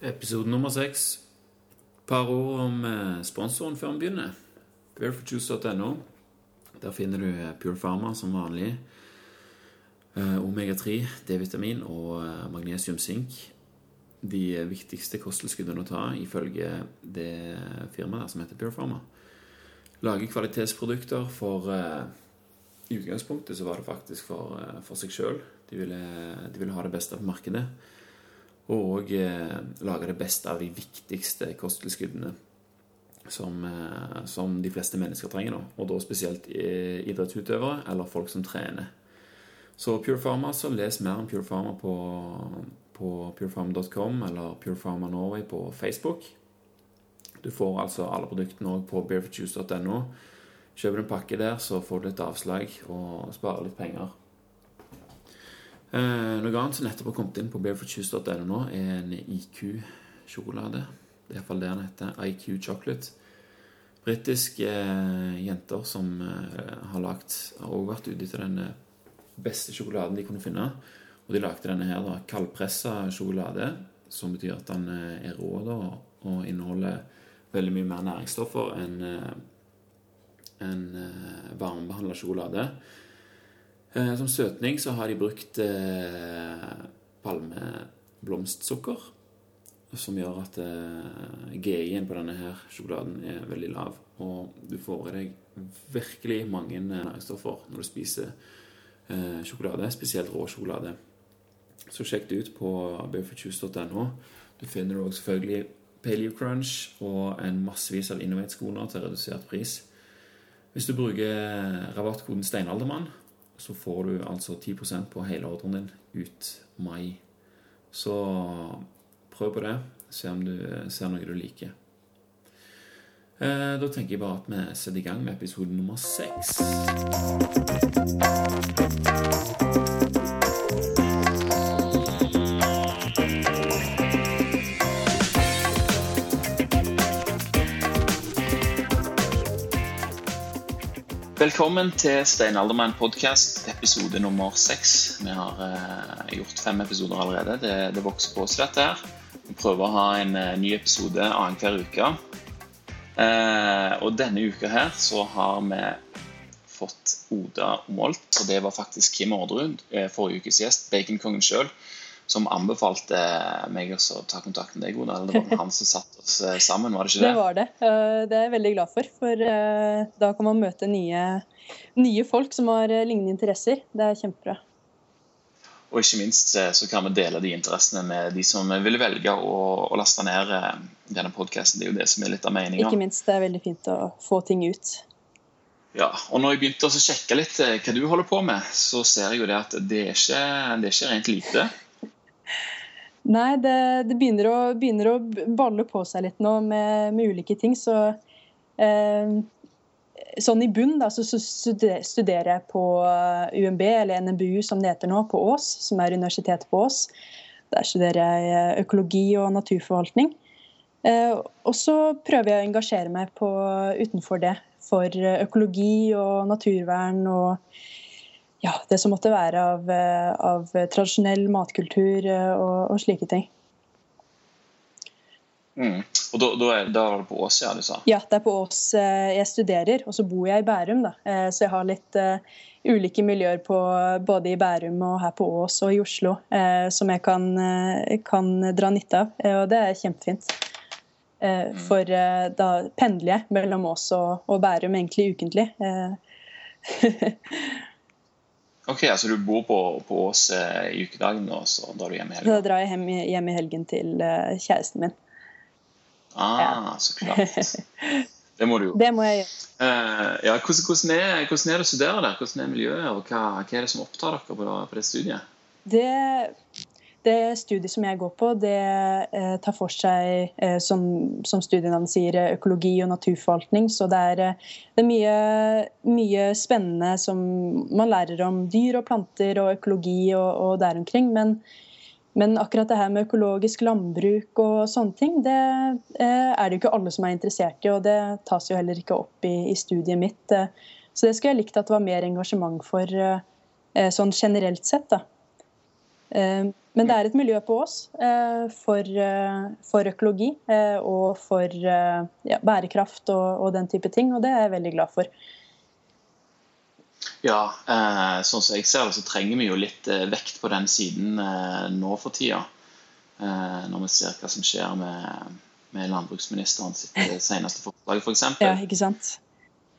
Episode nummer seks. Par ord om eh, sponsoren før vi begynner. Barefootjuice.no. Der finner du eh, Pure Pharma som vanlig. Eh, Omega-3, D-vitamin og magnesium-sink. De viktigste kosttilskuddene å ta ifølge det firmaet som heter Pure Pharma. Lager kvalitetsprodukter for I utgangspunktet så var det faktisk for, for seg sjøl. De, de ville ha det beste på markedet og òg lage det beste av de viktigste kosttilskuddene som, eh, som, de fleste mennesker trenger nå. Og da spesielt idrettsutøvere eller folk som trener. Så Pure Pharma, så les mer om Pure Pharma på, på purefarma.com eller Pure Pharma Norway på Facebook. Du får altså alle produktene òg på barefootjuice.no. Kjøper du en pakke der, så får du et avslag og sparer litt penger. Eh, noe annet som nettopp har kommet inn på barefootjuice.no nå, er en IQ-sjokolade. Det er iallfall det den heter. IQ Chocolate. Britiske eh, jenter som eh, har lagt Har også vært ute etter den beste sjokoladen de kunne finne. Og de lagde denne her, da, kaldpressa sjokolade, som betyr at den eh, er rå da, og inneholder veldig mye mer næringsstoffer enn eh, en eh, varmebehandla sjokolade. Eh, som søtning så har de brukt eh, palmeblomstsukker. Som gjør at eh, GI-en på denne her sjokoladen er veldig lav. Og du får i deg virkelig mange næringsstoffer når du spiser sjokolade, spesielt rå sjokolade. Så sjekk det ut på barefootjuice.no. Du finner også selvfølgelig Paleo Crunch og en massevis av Innovate-skoner til redusert pris. Hvis du bruker rabattkoden Steinaldermann, så får du altså 10% på hele ordren din ut mai. Så prøv på det. Se om du ser noe du liker. Eh, da tenker jeg bare at vi setter i gang med episode nummer seks. Velkommen til Stein Alderman podkast, episode nummer seks. Vi har eh, gjort fem episoder allerede. Det, det vokser på oss, dette her. Vi prøver å ha en eh, ny episode annenhver uke. Eh, og denne uka her så har vi fått Oda Molt, og det var faktisk Kim Orderud, eh, forrige ukes gjest, baconkongen sjøl som anbefalte meg å ta kontakt med deg. Eller det var han som satte oss eh, sammen, var det ikke det? Det var det. Eh, det er jeg veldig glad for. For eh, da kan man møte nye, nye folk som har lignende interesser. Det er kjempebra. Og ikke minst så kan vi dele de interessene med de som vil velge å, å laste ned denne podkasten. Det er jo det som er litt av meninga. Ikke minst. Det er veldig fint å få ting ut. Ja, og når jeg begynte å sjekke litt hva du holder på med, så ser jeg jo det at det er ikke, det er ikke rent lite. Nei, det, det begynner, å, begynner, å, balle på seg litt nå med, med ulike ting. Så eh, sånn i bunn da, så studerer jeg på eh, UMB, eller NMBU som det heter nå, på Ås, som er universitetet på Ås. Der studerer jeg eh, økologi og naturforvaltning. Eh, og så prøver jeg å engasjere meg på, utenfor det for økologi og naturvern og ja, det som måtte være av, eh, av tradisjonell matkultur eh, og, og slike ting. Mm. Og da, da, er, da er det på Ås, ja, du sa? Ja, det er på Ås eh, jeg studerer. Og så bor jeg i Bærum, da. Så jeg har litt uh, ulike miljøer på, både i Bærum og her på Ås og i Oslo uh, som jeg kan, uh, kan, dra nytte av. og det er kjempefint. Mm. For da pendler jeg mellom Ås og, og Bærum egentlig ukentlig. Ok, altså du bor på, på Ås eh, i ukedagen, og så drar du hjem i helgen? Da drar jeg hjem, hjem i helgen til uh, kjæresten min. Ah, ja. så klart. Det må du jo. Det må jeg gjøre. Uh, ja, hvordan, hvordan, er, hvordan, er, det å studere der? Hvordan er miljøet, og hva, hva er det som opptar dere på, på det studiet? Det det studiet som jeg går på, det eh, tar for seg, eh, som, som studienavnet sier, økologi og naturforvaltning. Så det er, eh, det er mye, mye, spennende som man lærer om dyr og planter og økologi og, og der omkring. Men, men, akkurat det her med økologisk landbruk og sånne ting, det eh, er det jo ikke alle som er interessert i. Og det tas jo heller ikke opp i, i studiet mitt. Eh. Så det skulle jeg likt at det var mer engasjement for, eh, sånn generelt sett. da. Men det er et miljø på Ås eh, for, eh, for, økologi eh, og for ja, bærekraft og, og, den type ting, og det er jeg veldig glad for. Ja, sånn som jeg ser det, så trenger vi jo litt vekt på den siden nå for tida. når vi ser hva som skjer med, med landbruksministeren sitt seneste forslag, f.eks. For eksempel. ja, ikke sant?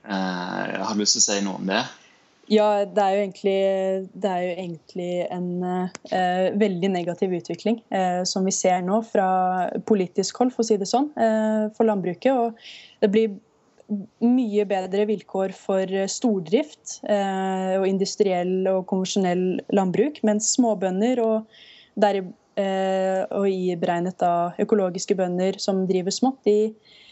Har lyst til å si noe om det. Ja, det er jo egentlig, er jo egentlig en eh, veldig negativ utvikling eh, som vi ser nå fra politisk hold, for å si det sånn, eh, for landbruket. Og det blir mye bedre vilkår for stordrift og industriell og konvensjonell landbruk, mens småbønder og, der, og iberegnet økologiske bønder som driver smått, de Eh,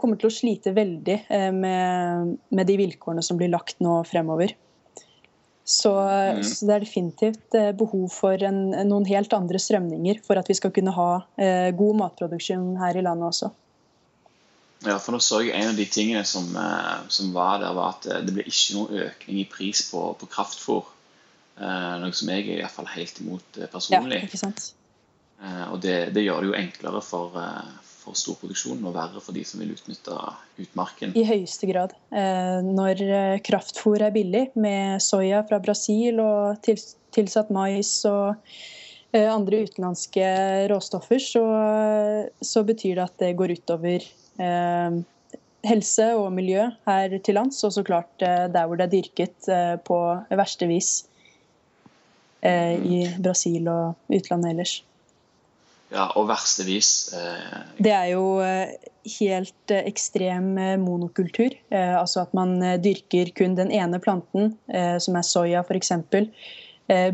kommer til å slite veldig eh, med, med, de vilkårene som blir lagt nå fremover. Så, mm. så det er definitivt eh, behov for en, noen helt andre strømninger for at vi skal kunne ha eh, god matproduksjon her i landet også. Ja, for nå så jeg En av de tingene som, som var der, var at det ble ikke noen økning i pris på, på kraftfôr. Eh, noe som jeg er i hvert fall helt imot personlig. Ja, ikke sant? Eh, og det, det, gjør det jo enklere for, for stor produksjon og verre for de som vil utnytte utmarken. I høyeste grad. Eh, når eh, kraftfôr er billig, med soya fra Brasil og tilsatt mais og eh, andre utenlandske råstoffer, så, så betyr det at det går utover helse og miljø her til lands, og så klart der hvor det er dyrket på verste vis i Brasil og utlandet ellers. Ja, og verstevis eh... Det er jo eh, helt eh, ekstrem monokultur. Altså at man dyrker kun den ene planten, som er soya f.eks.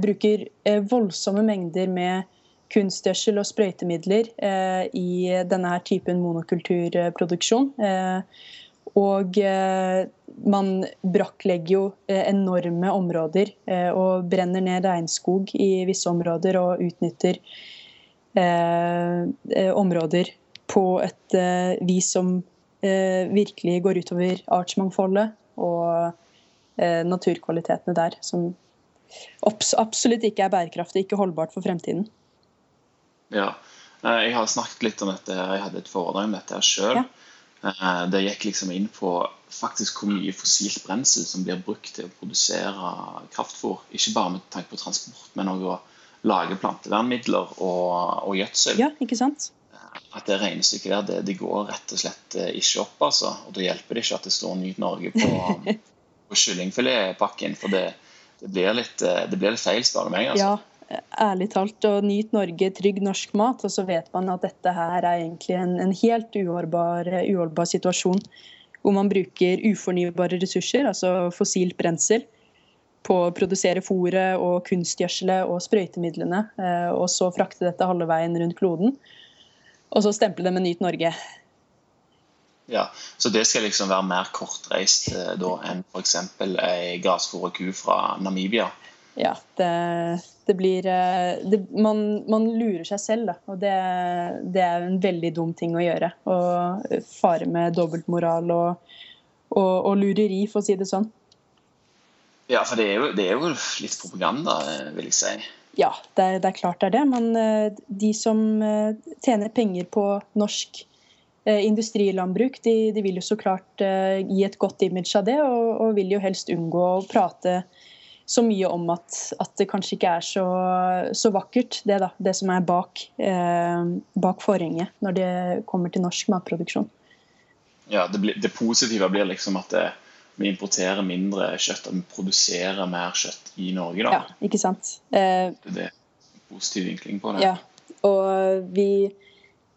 Bruker voldsomme mengder med kunstgjødsel og sprøytemidler i denne her typen monokulturproduksjon. Og man brakklegger jo enorme områder og brenner ned regnskog i visse områder og utnytter områder på et eh, vis som virkelig går utover artsmangfoldet og naturkvalitetene der, som absolutt ikke er bærekraftig, ikke holdbart for fremtiden. Ja, jeg har snakket litt om dette, her, jeg hadde et foredrag om dette sjøl. Ja. Det gikk liksom inn på faktisk hvor mye fossilt brensel som blir brukt til å produsere kraftfôr. Ikke bare med tanke på transport, men også lage plantevernmidler og, og gjødsel. Ja, ikke sant? At det regnestykket der, det, det, går rett og slett eh, ikke opp. altså. Og Da hjelper det ikke at det står Nyt Norge på, på kyllingfiletpakken. For det, det, blir litt, eh, det blir litt feil, spør du meg. altså. Ja, ærlig talt. Og Nyt Norge, trygg norsk mat. Og så vet man at dette her er egentlig en, en helt uholdbar situasjon. Hvor man bruker ufornybare ressurser, altså fossilt brensel på å produsere fôret og kunstgjødselet og sprøytemidlene, eh, og så frakte dette halve veien rundt kloden. Og så stemple det med Nyt Norge. Ja, Så det skal liksom være mer kortreist eh, da enn f.eks. ei grasfòra ku fra Namibia? Ja, det, det blir eh, det, man, man, lurer seg selv, da. Og det, det, er en veldig dum ting å gjøre. Å fare med dobbeltmoral og, og, og lureri, for å si det sånn. Ja, for det er, jo, det er jo litt propaganda, vil jeg si. Ja, det er, det er klart det er det. Men eh, de som eh, tjener penger på norsk eh, industrilandbruk, de, de, vil jo så klart gi et godt image av det, og, og vil jo helst unngå å prate så mye om at, at det kanskje ikke er så, så vakkert, det da, det som er bak, eh, bak forhenget når det kommer til norsk matproduksjon. Ja, det, blir, det positive blir liksom at det, vi importerer mindre kjøtt og vi produserer mer kjøtt i Norge. da. Ja, ikke sant. Eh, det er en positiv vinkling på det. Ja, og vi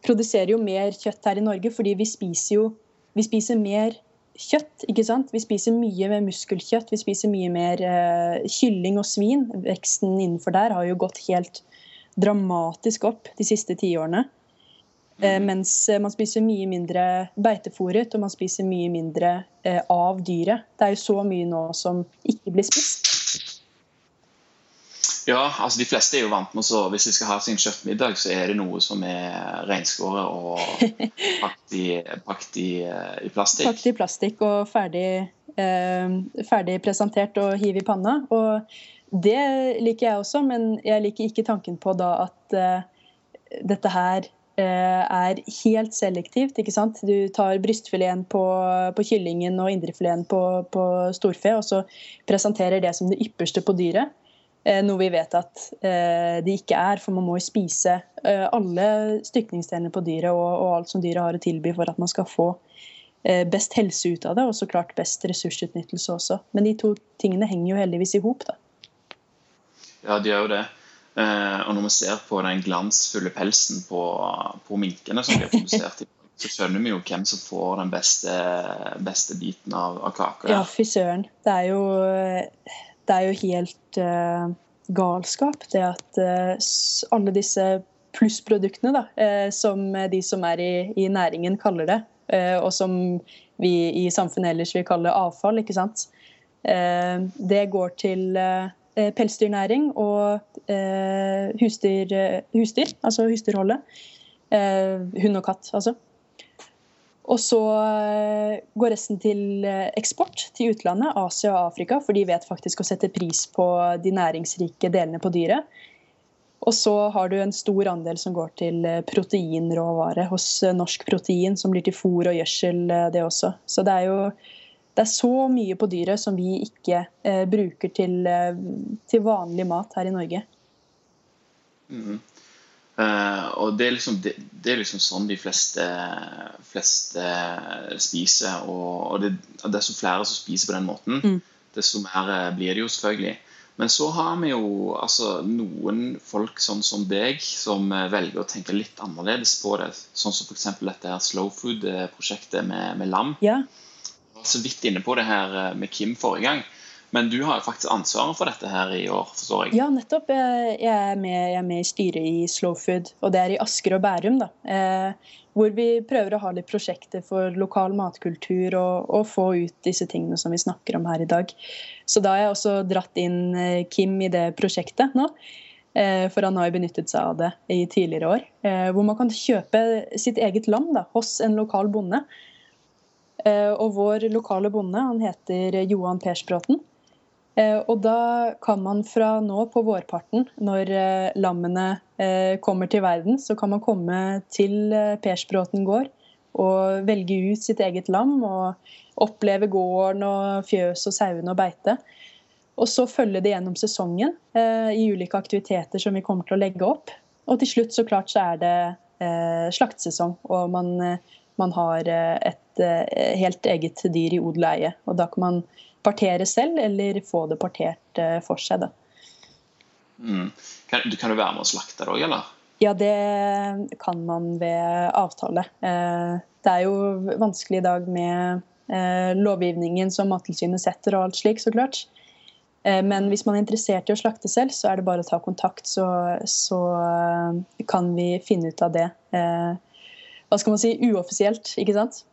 produserer jo mer kjøtt her i Norge fordi vi spiser jo vi spiser mer kjøtt. ikke sant? Vi spiser mye med muskelkjøtt, vi spiser mye mer eh, kylling og svin. Veksten innenfor der har jo gått helt dramatisk opp de siste tiårene. Eh, mm. Mens eh, man spiser mye mindre beitefòret, og man spiser mye mindre eh, av dyret. Det er jo så mye nå som ikke blir spist. Ja, altså de fleste er jo vant med så Hvis de skal ha sin kjøttmiddag, så er det noe som er reinskåret og pakket i, pakket i, i plastikk. Pakket i plastikk og ferdig, eh, ferdig presentert og hive i panna. Og det liker jeg også, men jeg liker ikke tanken på da at eh, dette her er helt selektivt. ikke sant? Du tar brystfileten på, på kyllingen og indrefileten på, på storfe, og så presenterer det som det ypperste på dyret. Eh, noe vi vet at eh, det ikke er, for man må jo spise eh, alle stykningsdelene på dyret og, og, alt som dyret har å tilby for at man skal få best helse ut av det, og så klart best ressursutnyttelse også. Men de to tingene henger jo heldigvis i hop, da. Ja, de gjør jo det. Og når vi ser på den glansfulle pelsen på, på minkene som har produsert, så skjønner vi jo hvem som får den beste, beste biten av, av kaka. Ja, fy søren. Det er jo det er jo helt uh, galskap, det at uh, alle disse plussproduktene, da, uh, som de som er i, i næringen kaller det, og som vi i samfunnet ellers vil kalle avfall, ikke sant. det går til pelsdyrnæring og husdyr, husdyr, altså husdyrholdet. hund og katt, altså. Og så eh, går resten til eh, eksport til utlandet, Asia og Afrika, for de vet faktisk å sette pris på de næringsrike delene på dyret. Og så har du en stor andel som går til eh, proteinråvare hos Norsk Protein, som blir til fôr og gjødsel, det også. Så det er jo det er så mye på dyret som vi ikke eh, bruker til, til, vanlig mat her i Norge. Mm. Uh, og det er, liksom, det, det er, liksom, sånn de fleste, fleste spiser. Og, og det, desto flere som spiser på den måten, mm. desto mer eh, blir det jo selvfølgelig. Men så har vi jo altså, noen folk sånn som deg som eh, velger å tenke litt annerledes på det. Sånn som f.eks. dette her slow food-prosjektet med, med, lam. Ja. Så vidt inne på det her med Kim forrige gang. Men du har jo faktisk ansvaret for dette her i år, forstår jeg? Ja, nettopp. Jeg er med, jeg er med i styret i Slow Food, og det er i Asker og Bærum. da. Eh, hvor vi prøver å ha litt prosjekter for lokal matkultur og, og, få ut disse tingene som vi snakker om her i dag. Så da har jeg også dratt inn eh, Kim i det prosjektet nå. Eh, for han har jo benyttet seg av det i tidligere år. Eh, hvor man kan kjøpe sitt eget land da, hos en lokal bonde. Eh, og vår lokale bonde han heter Johan Persbråten. Eh, og da kan man fra nå på vårparten, når eh, lammene kommer til verden, så kan man komme til Persbråten gård og velge ut sitt eget lam og oppleve gården og fjøs og sauene og beite. Og så følge det gjennom sesongen i ulike aktiviteter som vi kommer til å legge opp. Og til slutt så klart så er det slaktesesong, og man, man har et eh, helt eget dyr i odel og eie. Og da kan man partere selv, eller få det partert eh, for seg. Mm. Kan, kan, du være med å slakte det òg, eller? Ja, det kan man ved avtale. Eh, det er jo vanskelig i dag med eh, lovgivningen som Mattilsynet setter og alt slik, så klart. Men hvis man er interessert i å slakte selv, så er det bare å ta kontakt, så, så kan vi finne ut av det. Hva skal man si uoffisielt, ikke sant?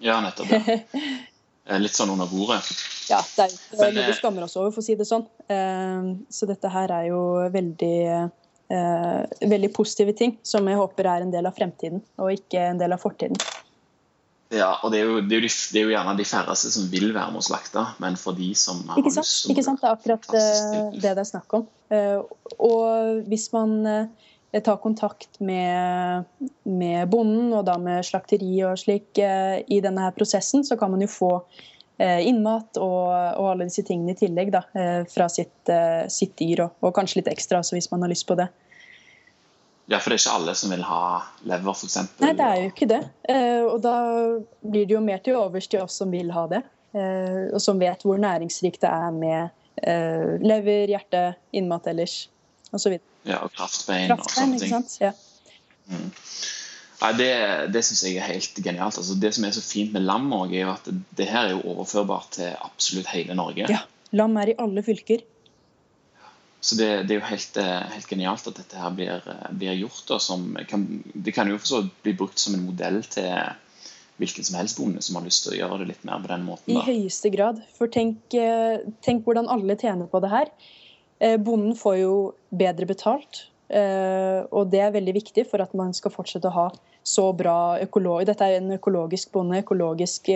Ja, nettopp. Ja. Eh, litt sånn under bordet. Ja, det er, jo noe vi skammer oss over, for å si det sånn. Eh, så dette her er jo veldig, eh, veldig positive ting som jeg håper er en del av fremtiden, og ikke en del av fortiden. Ja, og det er, jo, det, er de, det er, jo, gjerne de færreste som vil være med å slakte, men for de som har ikke sant? lyst Ikke sant, det er akkurat det det er snakk om. Og hvis man tar kontakt med, med, bonden, og da med slakteri og slik, i denne her prosessen, så kan man jo få Eh, innmat og, og, alle disse tingene i tillegg da, eh, fra sitt, eh, sitt dyr, og, og, kanskje litt ekstra også, hvis man har lyst på det. Ja, for det er ikke alle som vil ha lever, f.eks.? Nei, det er jo ikke det. Og da blir det jo mer til overs til oss som vil ha det, og som vet hvor næringsrikt det er med lever, hjerte, innmat ellers osv. Ja, og kraftbein, kraftbein og sånne ting. Ikke sant? Ja. Mm. Nei, Det, det syns jeg er helt genialt. Altså, det som er så fint med lam, er jo at det her er jo overførbart til absolutt hele Norge. Ja, Lam er i alle fylker. Så det, det er jo helt, helt, genialt at dette her blir, blir gjort. Kan, det kan jo også bli brukt som en modell til hvilken som helst bonde som har lyst til å gjøre det litt mer på den måten. Da. I høyeste grad. For tenk, tenk hvordan alle tjener på det her. Bonden får jo bedre betalt, og det er veldig viktig for at man skal fortsette å ha så bra økolog... Dette er en økologisk bonde, økologisk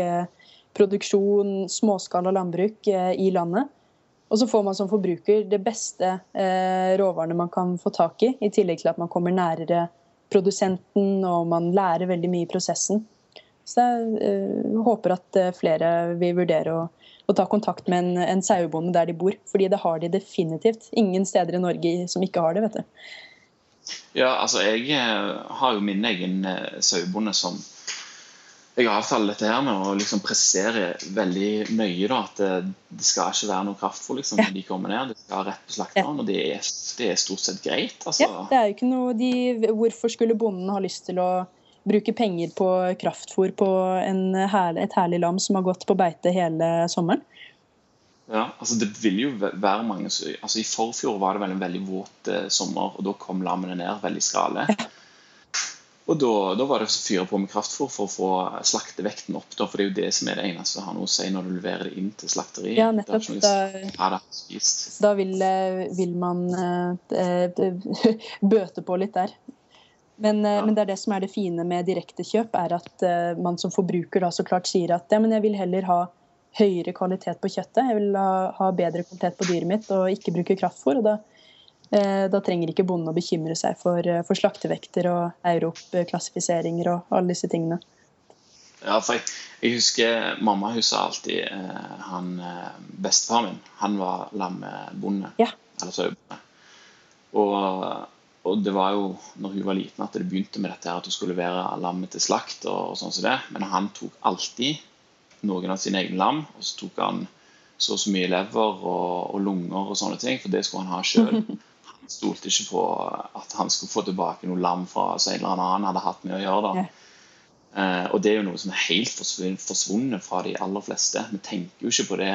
produksjon, småskala landbruk i landet. Og så får man som forbruker det beste eh, råvarene man kan få tak i, i tillegg til at man kommer nærere produsenten og man lærer veldig mye i prosessen. Så jeg uh, håper at eh, flere vil vurdere å, å ta kontakt med en, en sauebonde der de bor. Fordi det har de definitivt. Ingen steder i Norge som ikke har det, vet du. Ja, altså jeg eh, har jo min egen sauebonde som jeg har avtalt dette her med å liksom presisere veldig nøye da, at det, det, skal ikke være noe kraftfôr liksom, når de kommer ned. Det skal rett på slakteren, og det er, det er, stort sett greit. Altså. Ja, det er jo ikke noe de, Hvorfor skulle bonden ha lyst til å bruke penger på kraftfôr på herlig, et herlig lam som har gått på beite hele sommeren? Ja, altså det vil jo være mange altså I forfjor var det vel en veldig våt eh, sommer, og da kom lammene ned veldig skrale. Og da, da, var det å fyre på med kraftfôr for å få slaktevekten opp. Da, for det er jo det som er det eneste som har noe å si når du leverer det inn til slakteriet. Ja, nettopp. Da, da vil, eh, vil, man eh, bøte på litt der. Men, ja. men, det er det som er det fine med direktekjøp, er at uh, man som forbruker da så klart sier at ja, men jeg vil heller ha høyere kvalitet på kjøttet. Jeg vil ha, ha bedre kvalitet på dyret mitt og ikke bruke kraftfôr. og da Eh, da trenger ikke bonden å bekymre seg for, eh, for slaktevekter og Europ-klassifiseringer og alle disse tingene. Ja, for jeg, jeg husker mamma hun sa alltid eh, han Bestefaren min han var lammebonde. Ja. Eller sauebonde. Og, og, det var jo når hun var liten at det begynte med dette her at hun skulle levere lammet til slakt. og, og sånn som det. Men han tok alltid noen av sine egne lam, og så tok han så og så mye lever og, og, lunger og sånne ting, for det skulle han ha sjøl. stolte ikke på at han skulle få tilbake noe lam fra en eller annen hadde hatt med å gjøre. da. Eh, og det er jo noe som er helt forsvunnet fra de aller fleste. Vi tenker jo ikke på det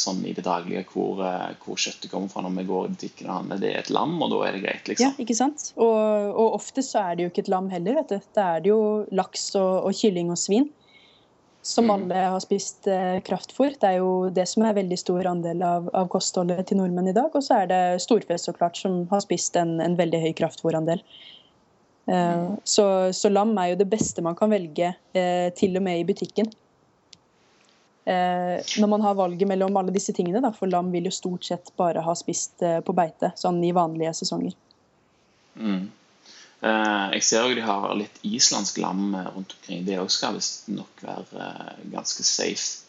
sånn i det daglige hvor, eh, hvor kjøttet kommer fra når vi går i butikken og handler. Det er et lam, og da er det greit, liksom. Ja, ikke sant? Og, og ofte så er det jo ikke et lam heller, vet du. Da er det jo laks og, og kylling og svin som mm. alle har spist eh, kraftfôr. Det er jo det som er veldig stor andel av, av kostholdet til nordmenn i dag. Og så er det storfe så klart som har spist en, en veldig høy kraftfôrandel. Eh, så, så, lam er jo det beste man kan velge, eh, til og med i butikken. Eh, når man har valget mellom alle disse tingene, da, for lam vil jo stort sett bare ha spist på beite, sånn i vanlige sesonger. Mm. Jeg ser jo de har litt islandsk lam rundt omkring. Det òg skal visstnok være ganske safe.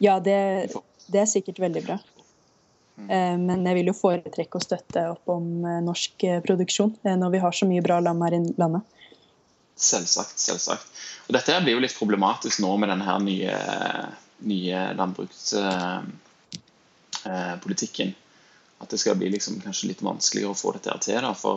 Ja, det, det, er sikkert veldig bra. Mm. Eh, men jeg vil jo foretrekke å støtte opp om norsk produksjon når vi har så mye bra lam her i landet. Selvsagt. selvsagt. Og Dette blir jo litt problematisk nå med denne nye, nye landbrukspolitikken. At det skal bli liksom kanskje litt vanskeligere å få dette til. Da, for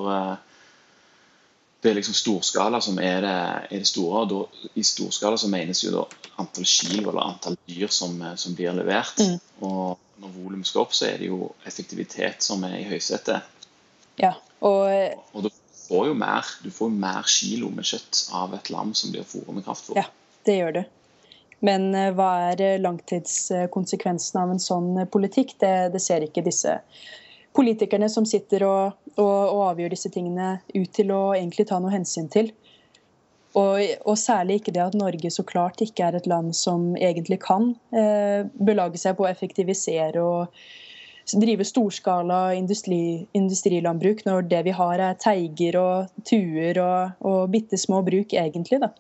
det er liksom storskala som er det, er det store. og da, I storskala så menes jo da antall kilo eller antall dyr som, som blir levert. Mm. Og når volum skal opp, så er det jo effektivitet som er i høysetet. Ja, og, og du får jo mer du får mer kilo med kjøtt av et lam som blir fôret med kraftfôr. Ja, det gjør du. Men uh, hva er eh, langtidskonsekvensen av en sånn politikk? Det, det ser ikke disse politikerne som sitter og, og, og, avgjør disse tingene, ut til å egentlig ta noe hensyn til. Og, og, særlig ikke det at Norge så klart ikke er et land som egentlig kan eh, belage seg på å effektivisere og drive storskala industri, industrilandbruk, når det vi har er teiger og tuer og, og bitte små bruk, egentlig. da.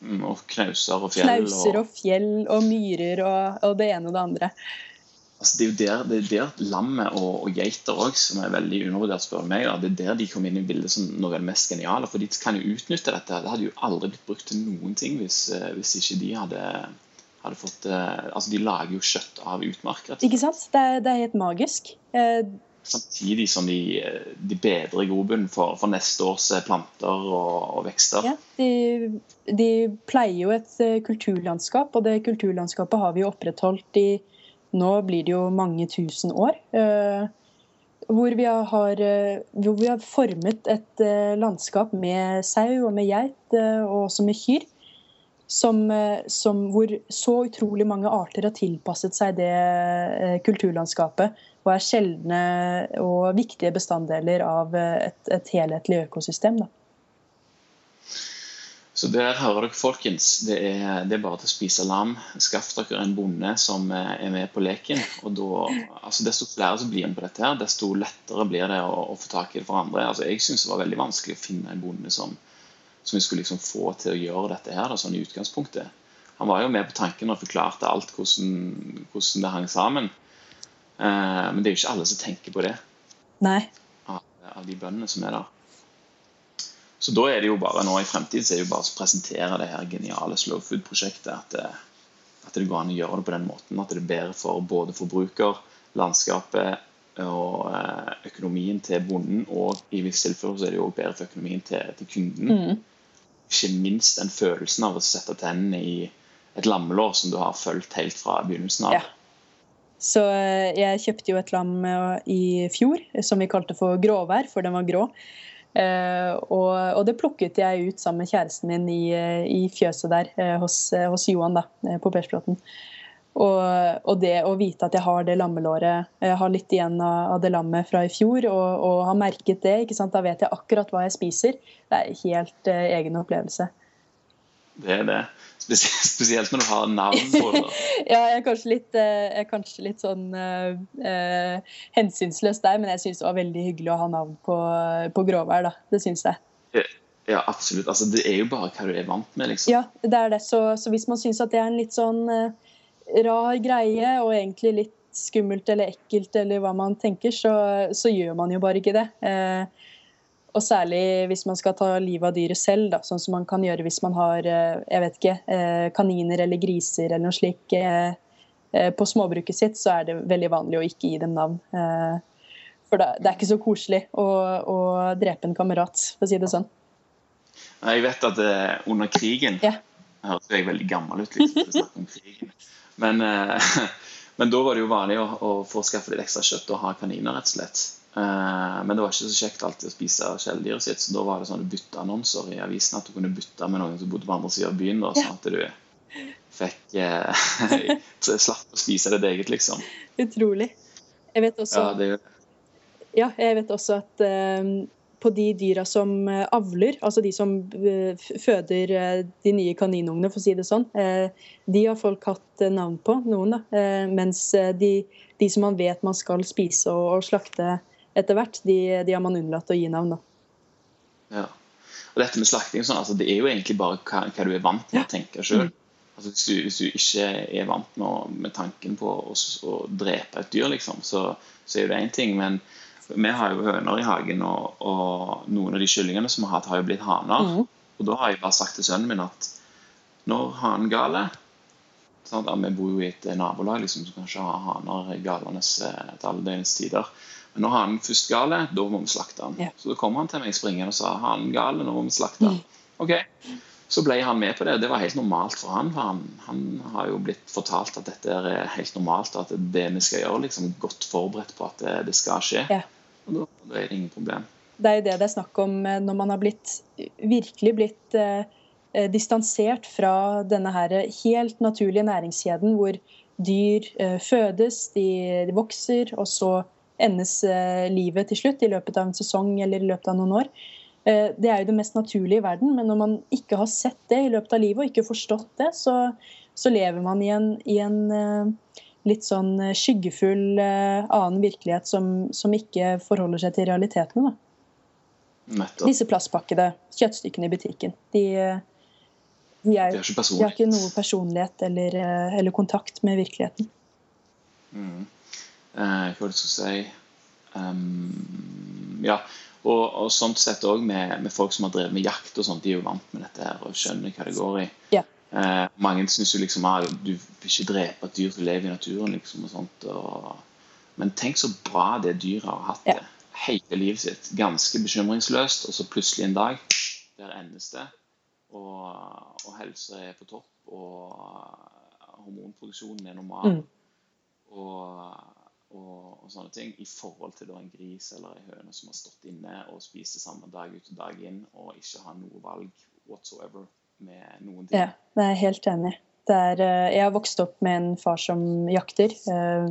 Mm, og knauser og fjell. Knauser og fjell og myrer og, og det ene og det andre. Altså, det er jo der, det er der lammet og, og geiter òg, som er veldig undervurdert, spør meg, da. det er der de kom inn i bildet som noe av det mest geniale. For de kan jo utnytte dette. Det hadde jo aldri blitt brukt til noen ting hvis, eh, hvis ikke de hadde, hadde fått eh, Altså, de lager jo kjøtt av utmark. Ikke sant? Det er, det er helt magisk. Eh, Samtidig som de, de bedrer grobunnen for, for, neste års planter og, og vekster. Ja, de, de pleier jo et kulturlandskap, og det kulturlandskapet har vi jo opprettholdt i nå blir det jo mange tusen år. Eh, hvor vi, har, eh, hvor vi har, formet et eh, landskap med sau og med geit, og også med kyr. som, som, hvor så utrolig mange arter har tilpasset seg det kulturlandskapet og er sjeldne og viktige bestanddeler av et, et helhetlig økosystem. Da. Så der hører dere, folkens. Det er, det er, bare til å spise lam. Skaff dere en bonde som er med på leken. og da, altså Desto flere som blir med på dette, her, desto lettere blir det å, å få tak i det for andre. Altså Jeg syns det var veldig vanskelig å finne en bonde som, som vi skulle liksom få til å gjøre dette her, da, sånn i utgangspunktet. Han var jo med på tanken og forklarte alt hvordan, hvordan det hang sammen. Eh, men det er jo ikke alle som tenker på det. Nei. Av, av de bøndene som er der. Så da er det jo bare nå i fremtiden så er det jo bare å presentere det her geniale slow food-prosjektet. At, det, at det går an å gjøre det på den måten. At det er bedre for både forbruker, landskapet og eh, økonomien til bonden. Og i visse tilfeller så er det jo bedre for økonomien til, til kunden. Mm. Ikke minst den følelsen av å sette tennene i et lammelår som du har fulgt helt fra begynnelsen av. Ja. Så eh, jeg kjøpte jo et lam eh, i fjor som vi kalte for gråvær, for den var grå. Uh, og, og, det plukket jeg ut sammen med kjæresten min i, i fjøset der uh, hos, hos, Johan da, på Persbråten. Og, og, det å vite at jeg har det lammelåret, jeg har litt igjen av, av det lammet fra i fjor, og, og har merket det, da vet jeg akkurat hva jeg spiser. Det er en helt egen opplevelse. Det er det. Spesielt når du har navn på det. ja, jeg er kanskje litt, eh, er kanskje litt sånn uh, hensynsløs der, men jeg syns det var veldig hyggelig å ha navn på, på gråvær. da. Det syns jeg. Ja, absolutt. Altså, det er jo bare hva du er vant med, liksom. Ja, det er det. Så, så hvis man syns at det er en litt sånn uh, rar greie, og egentlig litt skummelt eller ekkelt eller hva man tenker, så, så gjør man jo bare ikke det. Uh, og særlig hvis man skal ta livet av dyret selv, da, sånn som man kan gjøre hvis man har eh, jeg vet ikke, eh, kaniner eller griser eller noe slikt eh, på småbruket sitt, så er det veldig vanlig å ikke gi dem navn. For det er ikke så koselig å, å drepe en kamerat, for å si det sånn. Jeg vet at under krigen ja. høres jeg veldig gammel ut liksom. Men, men, da var det jo vanlig å, å få skaffe litt ekstra kjøtt og ha kaniner, rett og slett. Eh, men det var ikke så kjekt alltid å spise kjæledyret sitt, så da var det sånn du bytta annonser i avisen at du kunne bytte med noen som bodde på andre siden av byen, da, sånn at du fikk eh, slapp å spise ditt eget, liksom. Utrolig. Jeg vet også, ja, det... ja, jeg vet også at eh, på de dyra som uh, avler, altså de som eh, føder uh, de nye kaninungene, for å si det sånn, de har folk hatt navn på, noen, da. mens de, de, som man vet man skal spise og, og slakte, etter hvert, de, de, har man unnlatt å gi navn. Da. Ja. Og dette med slakting sånn, altså, det er jo egentlig bare hva, hva du er vant med å tenke sjøl. Mm. Altså, hvis, hvis, du ikke er vant med, med tanken på å, å, drepe et dyr, liksom, så, så er det én ting. Men vi har jo høner i hagen, og, og, noen av de kyllingene som vi har hatt, har jo blitt haner. Mm. Og da har jeg bare sagt til sønnen min at når hanen galer sånn, Vi bor jo i et nabolag liksom, som kanskje har haner galende eh, til alle døgnets tider. Men når hanen først gale, da må vi slakte han. Ja. Så da kom han til meg springende og sa hanen gale, nå må vi slakte han. Mm. Ok, Så ble han med på det. Det var helt normalt for han, for han, han har jo blitt fortalt at dette er helt normalt, og at det, det vi skal gjøre, liksom godt forberedt på at det, det skal skje. Ja. Og da, da, er det ingen problem. Det er jo det det er snakk om eh, når man har blitt, virkelig blitt eh, eh, distansert fra denne her helt naturlige næringskjeden hvor dyr eh, fødes, de, de vokser, og så endes eh, livet til slutt i løpet av en sesong eller i løpet av noen år. Eh, det er jo det mest naturlige i verden, men når man ikke har sett det i løpet av livet og ikke forstått det, så, så lever man i en, i en, eh, litt sånn skyggefull annen virkelighet som, som ikke forholder seg til realitetene. Da. Disse plastpakkede kjøttstykkene i butikken. De, de, er, de har ikke noe personlighet eller, eller kontakt med virkeligheten. Mm hva det skal si um, Ja. Og, og sånt sett òg med, med, folk som har drevet med jakt og sånt, de er jo vant med dette her og skjønner hva det går i. Ja. Eh, mange syns jo liksom at du vil ikke drepe et dyr som lever i naturen, liksom og sånt. Og, men tenk så bra det dyret har hatt det ja. hele livet sitt. Ganske bekymringsløst, og så plutselig en dag, der endes det. Og, og helse er på topp, og hormonproduksjonen er normal. Mm. Og og, og, sånne ting, i forhold til en gris eller en høne som har stått inne og spist det samme dag ut og dag inn og ikke har noe valg whatsoever. med noen ting. Ja, jeg er helt enig. Er, eh, jeg har vokst opp med en far som jakter. Eh,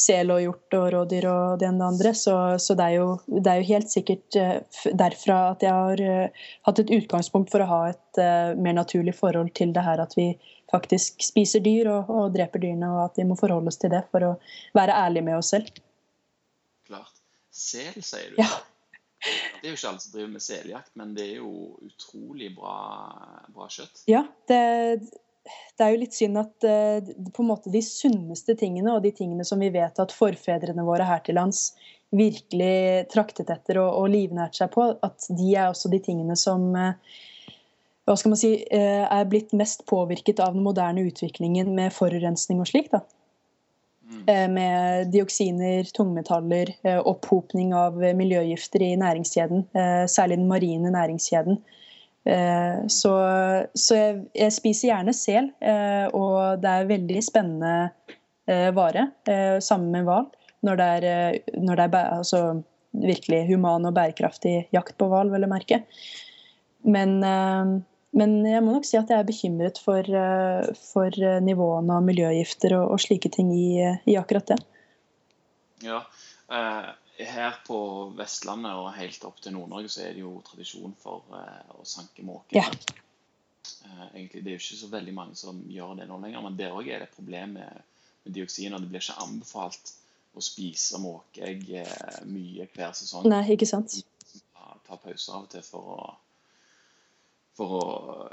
sel og hjort og rådyr og det ene og det andre. Så, så det, er jo, det, er jo, helt sikkert eh, derfra at jeg har hatt et utgangspunkt for å ha et mer naturlig forhold til det her at vi faktisk spiser dyr og, og dreper dyrene, og at vi må forholde oss til det for å være ærlige med oss selv. Klart. Sel, sier du? Ja. Det er jo ikke alle som driver med seljakt, men det er jo utrolig bra, bra kjøtt. Ja, det det er jo litt synd at uh, på en måte de sunneste tingene og de tingene som vi vet at forfedrene våre her til lands virkelig traktet etter og, og livnært seg på, at de er også de tingene som uh, hva skal man si, uh, er blitt mest påvirket av den moderne utviklingen med forurensning og slik. da. Mm. Med dioksiner, tungmetaller, opphopning av miljøgifter i næringskjeden, særlig den marine næringskjeden. Eh, så, så jeg, jeg, spiser gjerne sel, eh, og det er veldig spennende eh, vare sammen med hval. Når det er, når det er altså, virkelig human og bærekraftig jakt på hval, vil jeg merke. Men, men, jeg må nok si at jeg er bekymret for, for nivåene av miljøgifter og, og slike ting i, i, akkurat det. Ja, eh, her på Vestlandet og helt opp til Nord-Norge så er det jo tradisjon for å sanke måker. Ja. Egentlig, det er jo ikke så veldig mange som gjør det nå lenger, men der òg er det et problem med, med dioksin. og Det blir ikke anbefalt å spise måkeegg mye hver sesong. Nei, ikke sant? Ta, ta pauser av og til for å, for å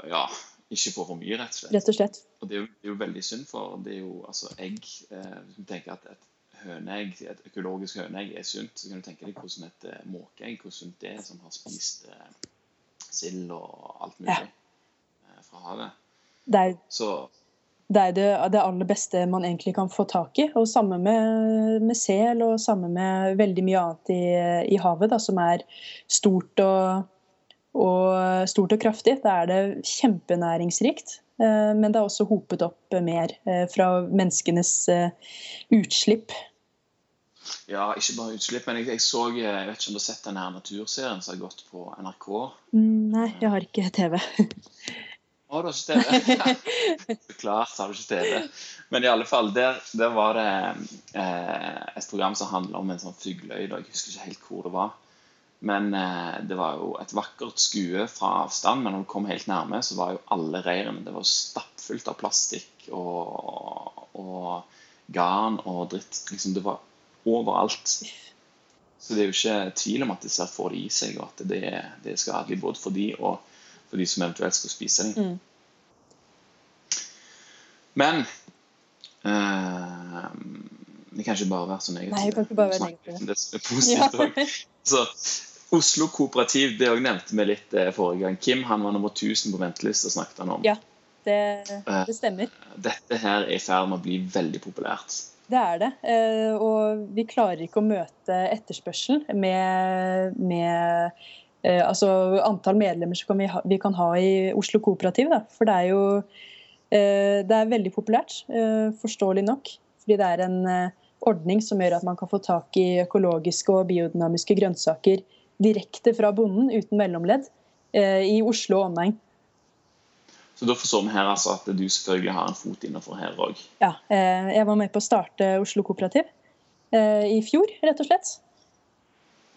ja, ikke få for mye, rett og slett. Rett og slett. Og det er jo, det er jo veldig synd, for det er jo altså egg Hvis du tenker at et høneegg, et økologisk høneegg er sunt, så kan du tenke deg hvordan et eh, måkeegg hvor sunt det er som har spist eh, sild og alt mulig ja. uh, fra havet. Det er, så, det, er det, det, aller beste man egentlig kan få tak i. Og samme med, med sel, og samme med veldig mye annet i, i havet da, som er stort og, og, stort og kraftig. Da er det kjempenæringsrikt. Men det er også hopet opp mer fra menneskenes utslipp ja, ikke bare utslipp, men jeg, jeg, så Jeg vet ikke om du har sett den her naturserien som har gått på NRK? Mm, nei, jeg har ikke TV. Å, du har ikke TV? Så klart har du ikke TV. Men i alle fall, der, der var det eh, et program som handla om en sånn fugleøy. Jeg husker ikke helt hvor det var. Men eh, det var jo et vakkert skue fra avstand. Men når du kom helt nærme, så var jo alle reirene det var stappfullt av plastikk og, og garn og dritt. Liksom, det var overalt. Så det er jo ikke tvil om at disse får det i seg, og at det, det er skadelig både for de og for de som eventuelt skal spise dem. Mm. Men eh, det kan ikke bare være så negativt. Nei, det kan ikke bare være negativt. Det er positivt. Så, Oslo Kooperativ, det òg nevnte vi litt eh, forrige gang. Kim han var nummer 1000 på ventelista, snakket han om. Ja, det, det stemmer. Dette her er i ferd med å bli veldig populært. Det er det. Eh, og vi klarer ikke å møte etterspørselen med, med eh, altså antall medlemmer som vi, vi, kan ha i Oslo Kooperativ. Da. For det er jo eh, det er veldig populært, forståelig nok. Fordi det er en ordning som gjør at man kan få tak i økologiske og biodynamiske grønnsaker direkte fra bonden uten mellomledd i Oslo og omegn. Så da forstår vi her altså at du selvfølgelig har en fot innenfor her òg. Ja, eh, jeg var med på å starte Oslo Kooperativ eh, i fjor, rett og slett.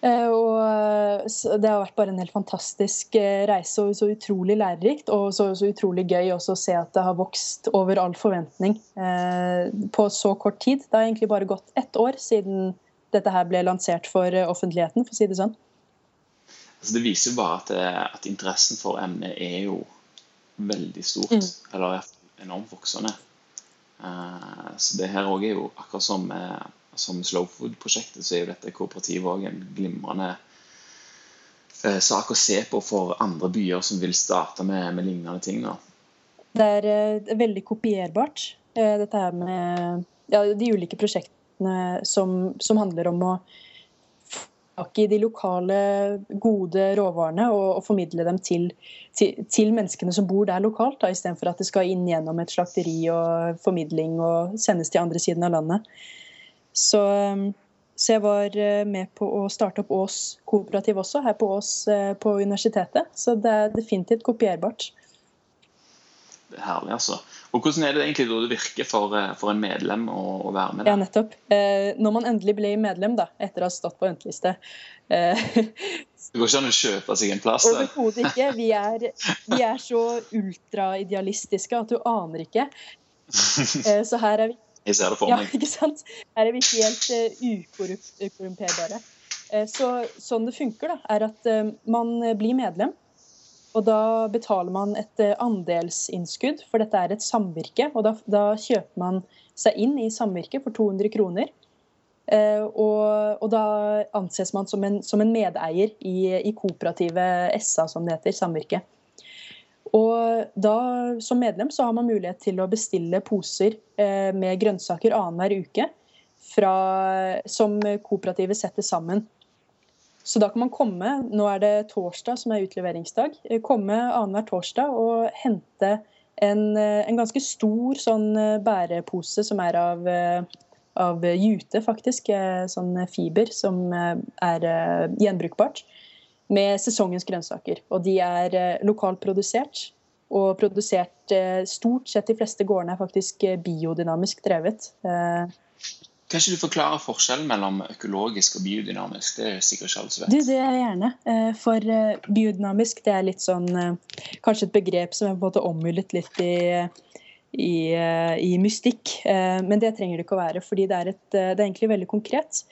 Eh, og det har vært bare en helt fantastisk reise og så utrolig lærerikt. Og så, så utrolig gøy også å se at det har vokst over all forventning på så kort tid. Det har egentlig bare gått ett år siden dette her ble lansert for offentligheten, for å si det sånn. Altså det viser jo bare at, at interessen for emnet er jo veldig stort. Mm. Eller enormt voksende. Så det her òg er jo akkurat som, som Slow Food-prosjektet, så er jo dette kooperativet òg en glimrende eh, sak å se på for andre byer som vil starte med, med lignende ting. Da. Det er veldig kopierbart, dette her med ja, de ulike prosjektene som, som handler om å tak i de lokale, gode råvarene og, og formidle dem til, til, til, menneskene som bor der lokalt, istedenfor at det skal inn gjennom et slakteri og formidling og sendes til andre siden av landet. Så, så jeg var eh, med på å starte opp Ås kooperativ også, her på Ås eh, på universitetet. Så det er definitivt kopierbart. Det er herlig, altså. Og hvordan er det egentlig da det virker for, eh, for en medlem å, å, være med der? Ja, nettopp. Eh, når man endelig blir medlem, da, etter å ha stått på venteliste eh, Det går ikke an å kjøpe seg en plass? Overhodet ikke. Vi er, vi er så ultraidealistiske at du aner ikke. Eh, så her er vi Jeg ser det for meg. Ja, ikke sant? Her er vi helt uh, ukorrumperbare. Uh, så, sånn det funker, da, er at uh, man blir medlem. Og da betaler man et andelsinnskudd, for dette er et samvirke. Og da, da kjøper man seg inn i samvirket for 200 kroner. Uh, og, og, da anses man som en, som en medeier i, i kooperativet SA, som det heter, samvirket. Og da, som medlem så har man mulighet til å bestille poser eh, med grønnsaker annenhver uke fra, som kooperativet setter sammen. Så da kan man komme, nå er det torsdag som er utleveringsdag, eh, komme annenhver torsdag og hente en, eh, en, ganske stor sånn bærepose som er av, av jute, faktisk. Sånn fiber som er gjenbrukbart med sesongens grønnsaker. Og de er eh, lokalt produsert. Og produsert eh, stort sett de fleste gårdene er faktisk eh, biodynamisk drevet. Kan ikke du forklare forskjellen mellom økologisk og biodynamisk? Det er sikkert ikke alle som vet. Du, det er jeg gjerne. For biodynamisk det er litt sånn Kanskje et begrep som er på en måte omhyllet litt i, i, i mystikk. Men det trenger det ikke å være, fordi det er, et, det er egentlig veldig konkret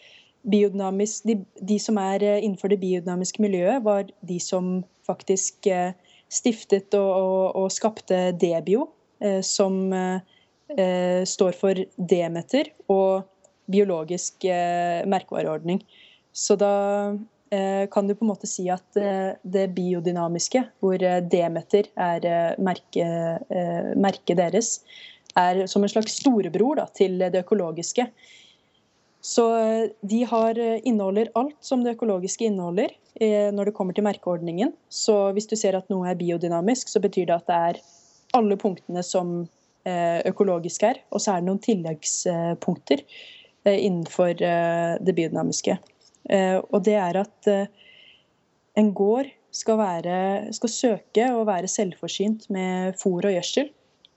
de, de, som er eh, innenfor det biodynamiske miljøet, var de som faktisk eh, stiftet og, og, og skapte Debio, eh, som står for Demeter og biologisk merkevareordning. Så da kan du på en måte si at det biodynamiske, hvor Demeter er merket merke deres, er som en slags storebror da, til det økologiske. Så eh, de har, eh, inneholder alt som det økologiske inneholder eh, når det kommer til merkeordningen. Så hvis du ser at noe er biodynamisk, så betyr det at det er alle punktene som økologisk er. Og så er det noen tilleggspunkter innenfor det biodynamiske. Og det er at en gård skal, være, skal søke å være selvforsynt med fôr og gjødsel,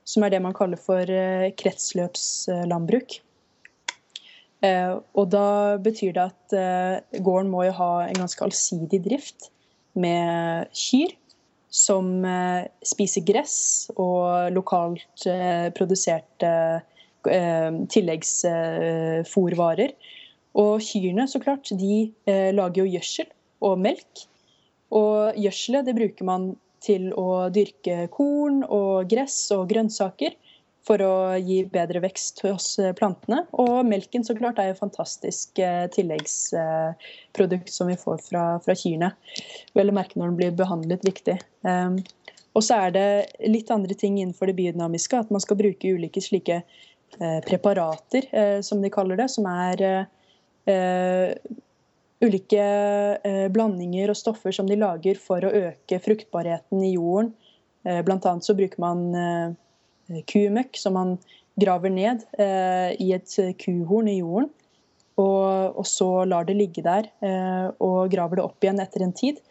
som er det man kaller for kretsløpslandbruk. Eh, og da betyr det at eh, gården må jo ha en ganske allsidig drift med kyr som eh, spiser gress og lokalt produserte tilleggsfòrvarer. Og kyrne, så klart, de lager jo gjødsel og melk. Og gjødselet det bruker man til å dyrke korn og gress og grønnsaker for å gi bedre vekst hos eh, plantene. Og melken så klart er jo fantastisk eh, tilleggsprodukt som vi får fra, fra kyrne. Vel å merke når den blir behandlet riktig. Um, og så er det litt andre ting innenfor det biodynamiske. At man skal bruke ulike slike eh, preparater, eh, som de kaller det. Som er eh, ulike eh, blandinger og stoffer som de lager for å øke fruktbarheten i jorden. Blant annet så bruker man Eh, kumøkk som man graver ned eh, i et kuhorn i jorden. Og, og, så lar det ligge der eh, og graver det opp igjen etter en tid.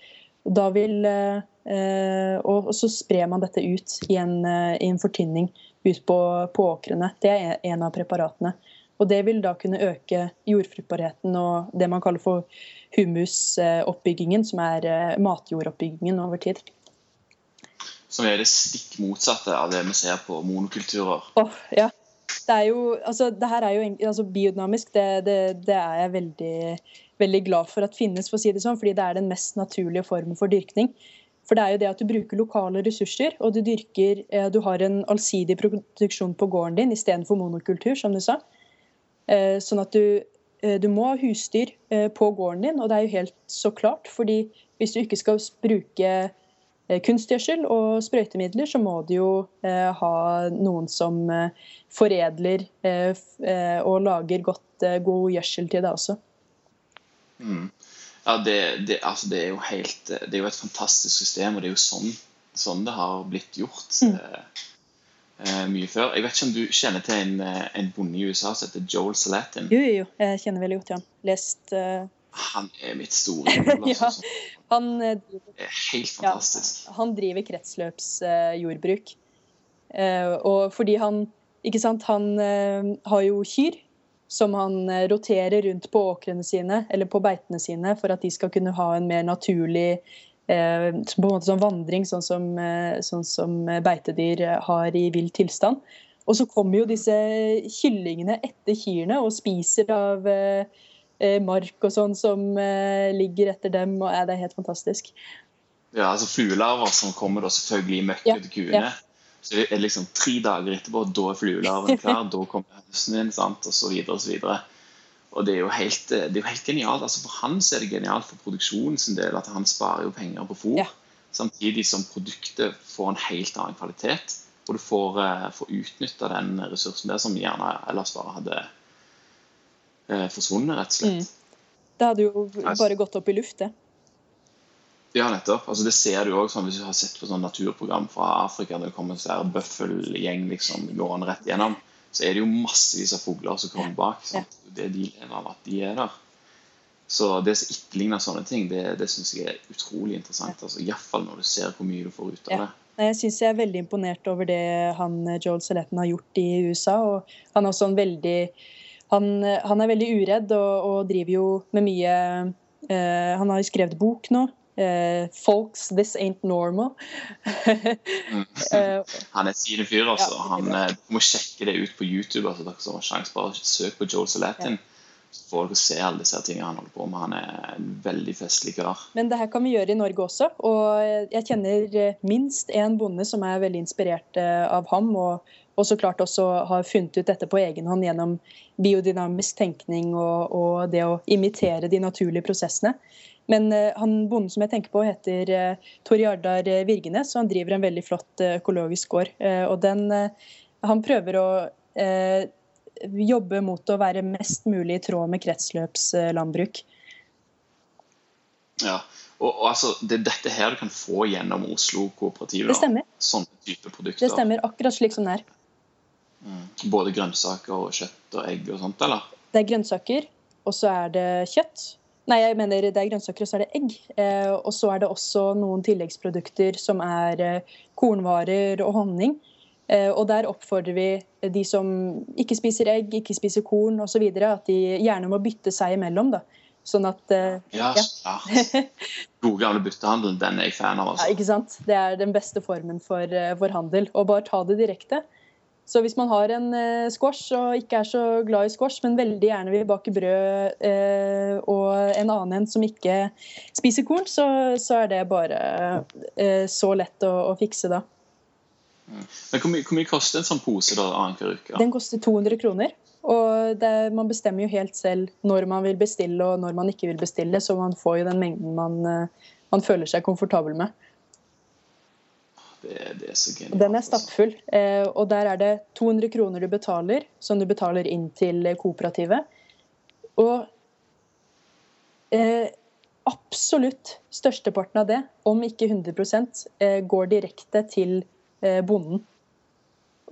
Og, vil, og, og så sprer man dette ut i en, i en fortynning ut på, på, åkrene. Det er en av preparatene. Og det vil da kunne øke jordfruktbarheten og det man kaller for humusoppbyggingen, som er matjordoppbyggingen over tid som er det stikk motsatte av det vi ser på monokulturer. Oh, ja. Det er jo, altså, det her er jo altså, biodynamisk. Det, det, det, er jeg veldig, veldig glad for at finnes, for å si det sånn, fordi det er den mest naturlige formen for dyrkning. For det er jo det at du bruker lokale ressurser, og du dyrker eh, Du har en allsidig produksjon på gården din istedenfor monokultur, som du sa. Eh, sånn at du, eh, du må ha husdyr på gården din, og det er jo helt så klart. fordi hvis du ikke skal bruke kunstgjødsel og sprøytemidler, så må du jo eh, ha noen som eh, foredler og lager godt, god gjødsel til deg også. Mm. Ja, det, det, altså det, er helt Det er jo et fantastisk system, og det er jo sånn, sånn det har blitt gjort mm. eh, mye før. Jeg vet ikke om du kjenner til en, en bonde i USA som heter Joel Salatin? Jo, jo, jo. Jeg kjenner veldig godt til han. Lest uh... Han er mitt store idol. Altså, ja. Han, eh, er helt fantastisk. Ja, han driver kretsløpsjordbruk. Uh, og fordi han ikke sant, han uh, har jo kyr som han roterer rundt på åkrene sine, eller på beitene sine, for at de skal kunne ha en mer naturlig eh, på en måte sånn vandring, sånn som, sånn som beitedyr har i vill tilstand. Og så kommer jo disse kyllingene etter kyrne og spiser av eh mark og sånn som eh, ligger etter dem. og Det er helt fantastisk. Ja, altså fluelarver som kommer da selvfølgelig i møkket ja, til kuene. Ja. Så er det liksom tre dager etterpå, da er fluelarven klar, da kommer høsten inn, sant, og så videre og så videre. Og det er jo helt, det er jo helt genialt. altså For han er det genialt for produksjonen sin del at han sparer jo penger på fôr. Ja. Samtidig som produktet får en helt annen kvalitet. Og du får, får utnytta den ressursen der som gjerne ellers bare hadde uh, forsvunnet, rett og slett. Mm. Det hadde jo bare gått opp i luft, det. Ja, nettopp. Altså, det ser du òg sånn, hvis du har sett på sånn naturprogram fra Afrika der det kommer en sånn bøffelgjeng liksom, gående rett gjennom, så er det jo massevis av fugler som kommer bak. Sant? Det de lever av, at de er der. Så det som etterligner sånne ting, det, det syns jeg er utrolig interessant. Altså, Iallfall når du ser hvor mye du får ut av det. Jeg syns jeg er veldig imponert over det han Joel Seletten har gjort i USA. og Han er også en veldig han, han er veldig uredd og, og driver jo med mye eh, Han har jo skrevet bok nå Uh, folks, this ain't normal. uh, han er sine fyr, altså. Ja, han uh, må sjekke det ut på YouTube. altså dere som har sjanse Bare søk på Joel Salatin. Ja. Så får dere se alle disse tingene han holder på med. Han er en veldig festlig kar. Men det her kan vi gjøre i Norge også. Og jeg kjenner minst én bonde som er veldig inspirert av ham. og og så klart også har funnet ut dette på egen hånd gjennom biodynamisk tenkning og, og det å imitere de naturlige prosessene. Men uh, han bonden som jeg tenker på, heter uh, Tor Jardar eh, Virgenes, og han driver en veldig flott uh, økologisk gård. og den, han prøver å jobbe mot å være mest mulig i tråd med kretsløpslandbruk. Ja, og, og, altså, Det er dette her du kan få gjennom Oslo Kooperativ? Det stemmer. Sånne type produkter. Det stemmer, akkurat slik som det er. Mm. Både grønnsaker og kjøtt og egg og sånt, eller? Det er grønnsaker, og så er det kjøtt. Nei, jeg mener det er grønnsaker, og så er det egg. Eh, og så er det også noen tilleggsprodukter som er eh, kornvarer og honning. Eh, og der oppfordrer vi de som ikke spiser egg, ikke spiser korn osv., at de gjerne må bytte seg imellom. da. Sånn at uh, Ja. ja. God gamle byttehandelen, den er jeg fan av. Altså. Ja, ikke sant? Det er den beste formen for, for handel. Og bare ta det direkte. Så hvis man har en eh, squash og ikke er så glad i squash, men veldig gjerne vil bake brød, eh, og en annen en som ikke spiser korn, så, så er det bare eh, så lett å, å fikse da. Men hvor mye, hvor mye, koster en sånn pose da, annenhver uke? Den koster 200 kroner. Og det, man bestemmer jo helt selv når man vil bestille og når man ikke vil bestille, så man får jo den mengden man, eh, man føler seg komfortabel med. Det, det er så genialt. Den er altså. stappfull. Eh, og der er det 200 kroner du betaler, som du betaler inn til kooperativet. Og eh, absolutt størsteparten av det, om ikke 100 eh, går direkte til eh, bonden.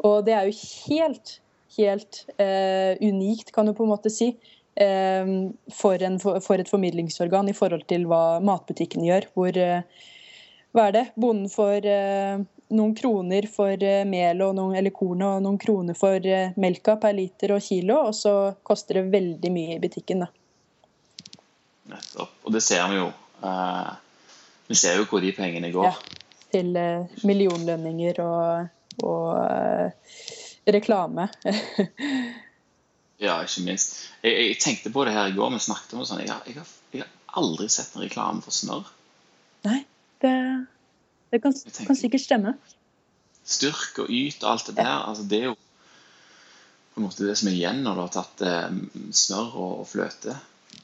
Og det er jo helt, helt eh, unikt, kan du på en måte si. Eh, for, en, for, et formidlingsorgan i forhold til hva matbutikken gjør. hvor hva er det? Bonden får eh, noen kroner for eh, mel og noen, eller korn og noen kroner for eh, melka per liter og kilo, og så koster det veldig mye i butikken. da. Nettopp. Og det ser vi jo. Eh, vi ser jo hvor de pengene går. Ja, til uh, millionlønninger og, og uh, reklame. ja, ikke minst. Jeg, jeg, tenkte på det her i går. Vi snakket om det sånn. Jeg har, jeg har, jeg har aldri sett en reklame for snørr. Nei. Det, det kan, kan, sikkert stemme. Styrk og yt og alt det der, altså det er jo på en måte det som er igjen når du har tatt eh, smør og, fløte.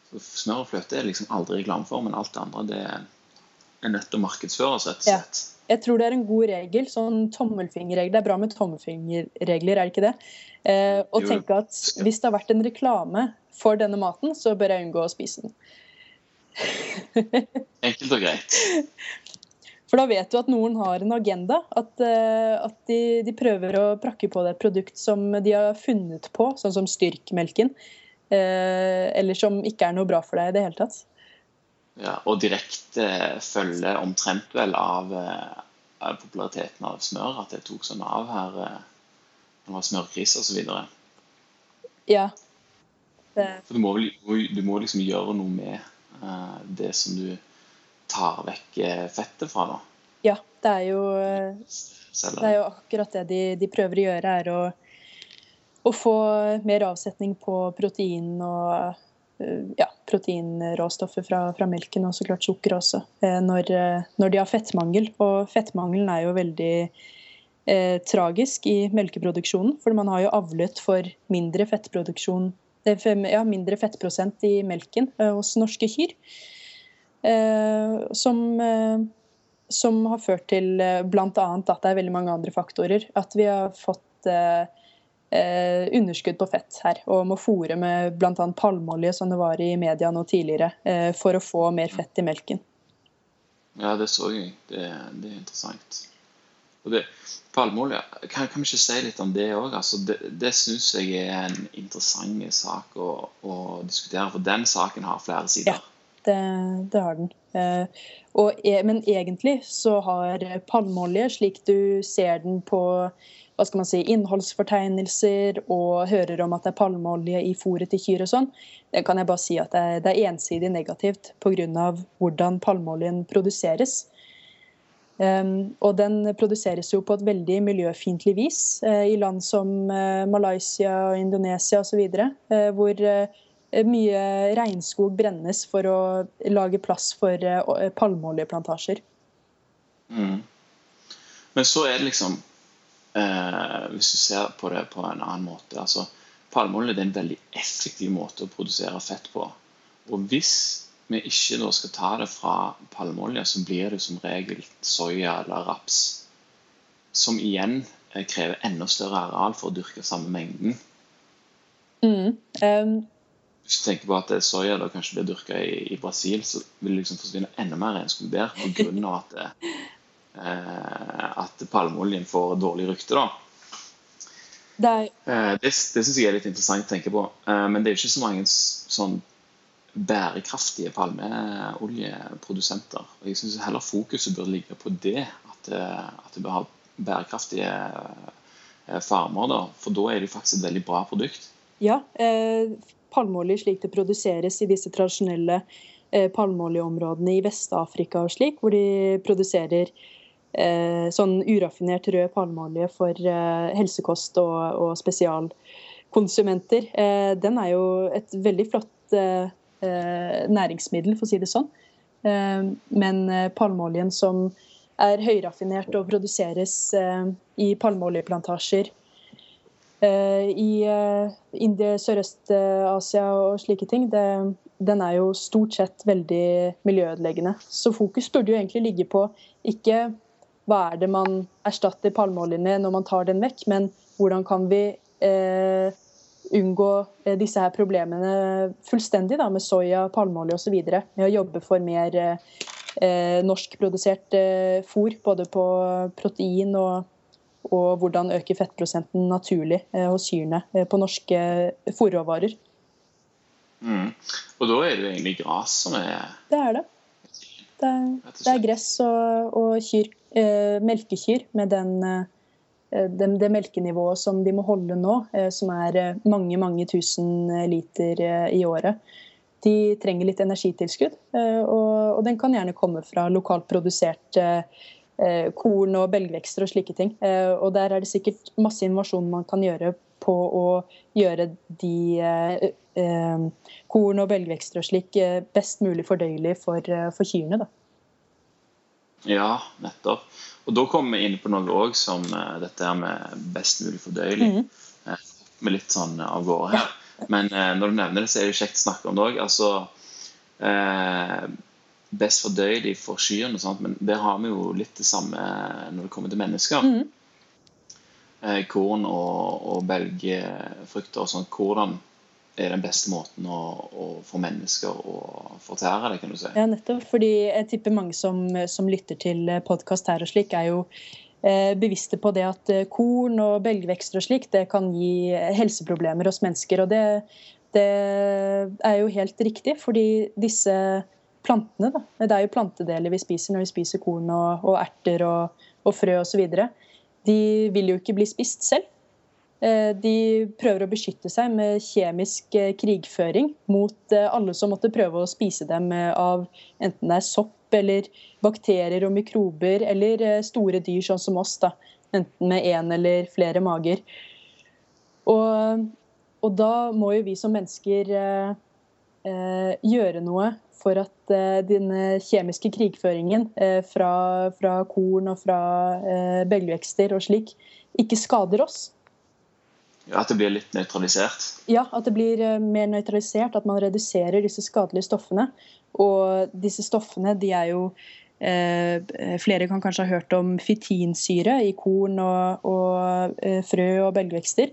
Så smør og fløte er liksom aldri reklame for, men alt det andre det er nødt til å markedsføres, rett og slett. Ja. Jeg tror det er en god regel. sånn tommelfingerregel. Det er bra med tommelfingerregler, er det ikke det? Eh, og tenke at hvis det har vært en reklame for denne maten, så bør jeg unngå å spise den. Enkelt og greit. For da vet du at noen har en agenda. At, uh, at de, de, prøver å prakke på det et produkt som de har funnet på, sånn som styrkmelken. Uh, eller som ikke er noe bra for deg i det hele tatt. Ja, Og direkte følge omtrent vel av, populariteten av smør, at det tok sånn av her eh, når det var smørkrise osv. Ja. Det, For du må, vel, du må liksom gjøre noe med eh, det som du tar vekk eh, fettet fra, nå. ja, det er jo Det er jo akkurat det de, de prøver å gjøre, er å, å få mer avsetning på protein og eh, ja, proteinråstoffer fra, fra melken, og så klart sukker også, eh, når, når de har fettmangel. Og fettmangelen er jo veldig eh, tragisk i melkeproduksjonen, for man har jo avlet for mindre fettproduksjon ja, mindre fettprosent i melken hos norske kyr. Eh, som eh, som har ført til bl.a. at det er veldig mange andre faktorer. At vi har fått eh, eh, underskudd på fett her, og må fòre med bl.a. palmeolje, som det var i media nå tidligere, eh, for å få mer fett i melken. Ja, det så jeg. Det, det er interessant. Og det, Palmeolje, kan, kan vi ikke si litt om det òg? Altså, det det syns jeg er en interessant sak å, å diskutere, for den saken har flere sider. Det, det har den. Eh, og, e- men egentlig så har palmeolje, slik du ser den på hva skal man si, innholdsfortegnelser og hører om at det er palmeolje i fôret til kyr og sånn, det kan jeg bare si at det er, det er ensidig negativt pga. hvordan palmeoljen produseres. Um, og den produseres jo på et veldig miljøfiendtlig vis uh, i land som uh, Malaysia og Indonesia osv., uh, hvor eh, mye regnskog brennes for å lage plass for eh, palmeoljeplantasjer. Mm. Men så er det liksom eh, Hvis du ser på det på en annen måte altså Palmeolje er en veldig effektiv måte å produsere fett på. Og hvis vi ikke da skal ta det fra palmeolje, så blir det som regel soya eller raps. Som igjen eh, krever enda større areal for å dyrke samme mengden. Mm. Um, Hvis du tenker på at det soya da kanskje blir dyrka i, i Brasil, så vil det liksom forsvinne enda mer regnskog der pga. at, eh, at palmeoljen får dårlig rykte. da. det Eh, Det, det syns jeg er litt interessant å tenke på. Eh, Men det er jo ikke så mange sånn bærekraftige palmeoljeprodusenter. Og Jeg syns heller fokuset bør ligge på det, at, eh, at du bør ha bærekraftige eh, farmer. da, For da er det jo faktisk et veldig bra produkt. ja, eh, palmeolje slik det produseres i disse tradisjonelle eh, palmeoljeområdene i Vest-Afrika og slik, hvor de produserer eh, sånn uraffinert rød palmeolje for eh, helsekost og, spesialkonsumenter. Den er jo et veldig flott næringsmiddel, for å si det sånn. Men palmeoljen som er høyraffinert og produseres i palmeoljeplantasjer i eh, India, Sørøst-Asia og slike ting, det, den er jo stort sett veldig miljøødeleggende. Så fokus burde jo egentlig ligge på ikke hva er det man erstatter palmeoljen med når man tar den vekk, men hvordan kan vi eh, unngå eh, disse her problemene fullstendig da, med soya, palmeolje osv. Med å jobbe for mer eh, norskprodusert eh, fôr, både på protein og, og hvordan øke fettprosenten naturlig eh, hos kyrne eh, på norske fôrråvarer. Mm. Og da er det egentlig gras som er Det er det. Det er, det er gress og, og kyr, eh, melkekyr med den, eh, den, det melkenivået som de må holde nå, eh, som er eh, mange, mange tusen liter eh, i året. De trenger litt energitilskudd, eh, og, og den kan gjerne komme fra lokalt produsert eh, eh, korn og belgvekster og slike ting. Eh, og der er det sikkert masse innovasjon man kan gjøre på å gjøre de eh, eh, korn og belgvekster og slik eh, best mulig fordøyelig for, eh, for kyrne. Da. Ja, nettopp. Og da kommer vi inn på noe òg som eh, dette her med best mulig fordøyelig. Mhm. Eh, med litt sånn av gårde her. Men eh, når du nevner det, så er det kjekt å snakke om det òg. Altså eh, Best fordøyelig for sant? men der har vi jo litt det samme når det kommer til mennesker. Mhm. Eh, korn og, og belgfrukter og sånn. Hvordan er den beste måten å, å få mennesker å fortære det, kan du si? Ja, nettopp. Fordi jeg tipper mange som, som lytter til podkast her og slik, er jo eh, bevisste på det at eh, korn og belgvekster og slik, det kan gi helseproblemer hos mennesker. Og det, det er jo helt riktig, fordi disse plantene. Da. Det er jo plantedeler vi spiser når vi spiser korn og, og erter og, og frø osv. De vil jo ikke bli spist selv. Eh, de prøver å beskytte seg med kjemisk eh, krigføring mot eh, alle som måtte prøve å spise dem av enten det er sopp eller bakterier og mikrober eller store dyr sånn som oss. da, Enten med én eller flere mager. Og, og, da må jo vi som mennesker eh, gjøre noe for at eh, den kjemiske krigføringen eh, fra, fra, korn og fra belgvekster og slik ikke skader oss. Ja, At det blir litt nøytralisert? Ja, at det blir eh, mer nøytralisert. At man reduserer disse skadelige stoffene. Og disse stoffene de er jo eh, Flere kan kanskje ha hørt om fitinsyre i korn og, og eh, frø og belgvekster.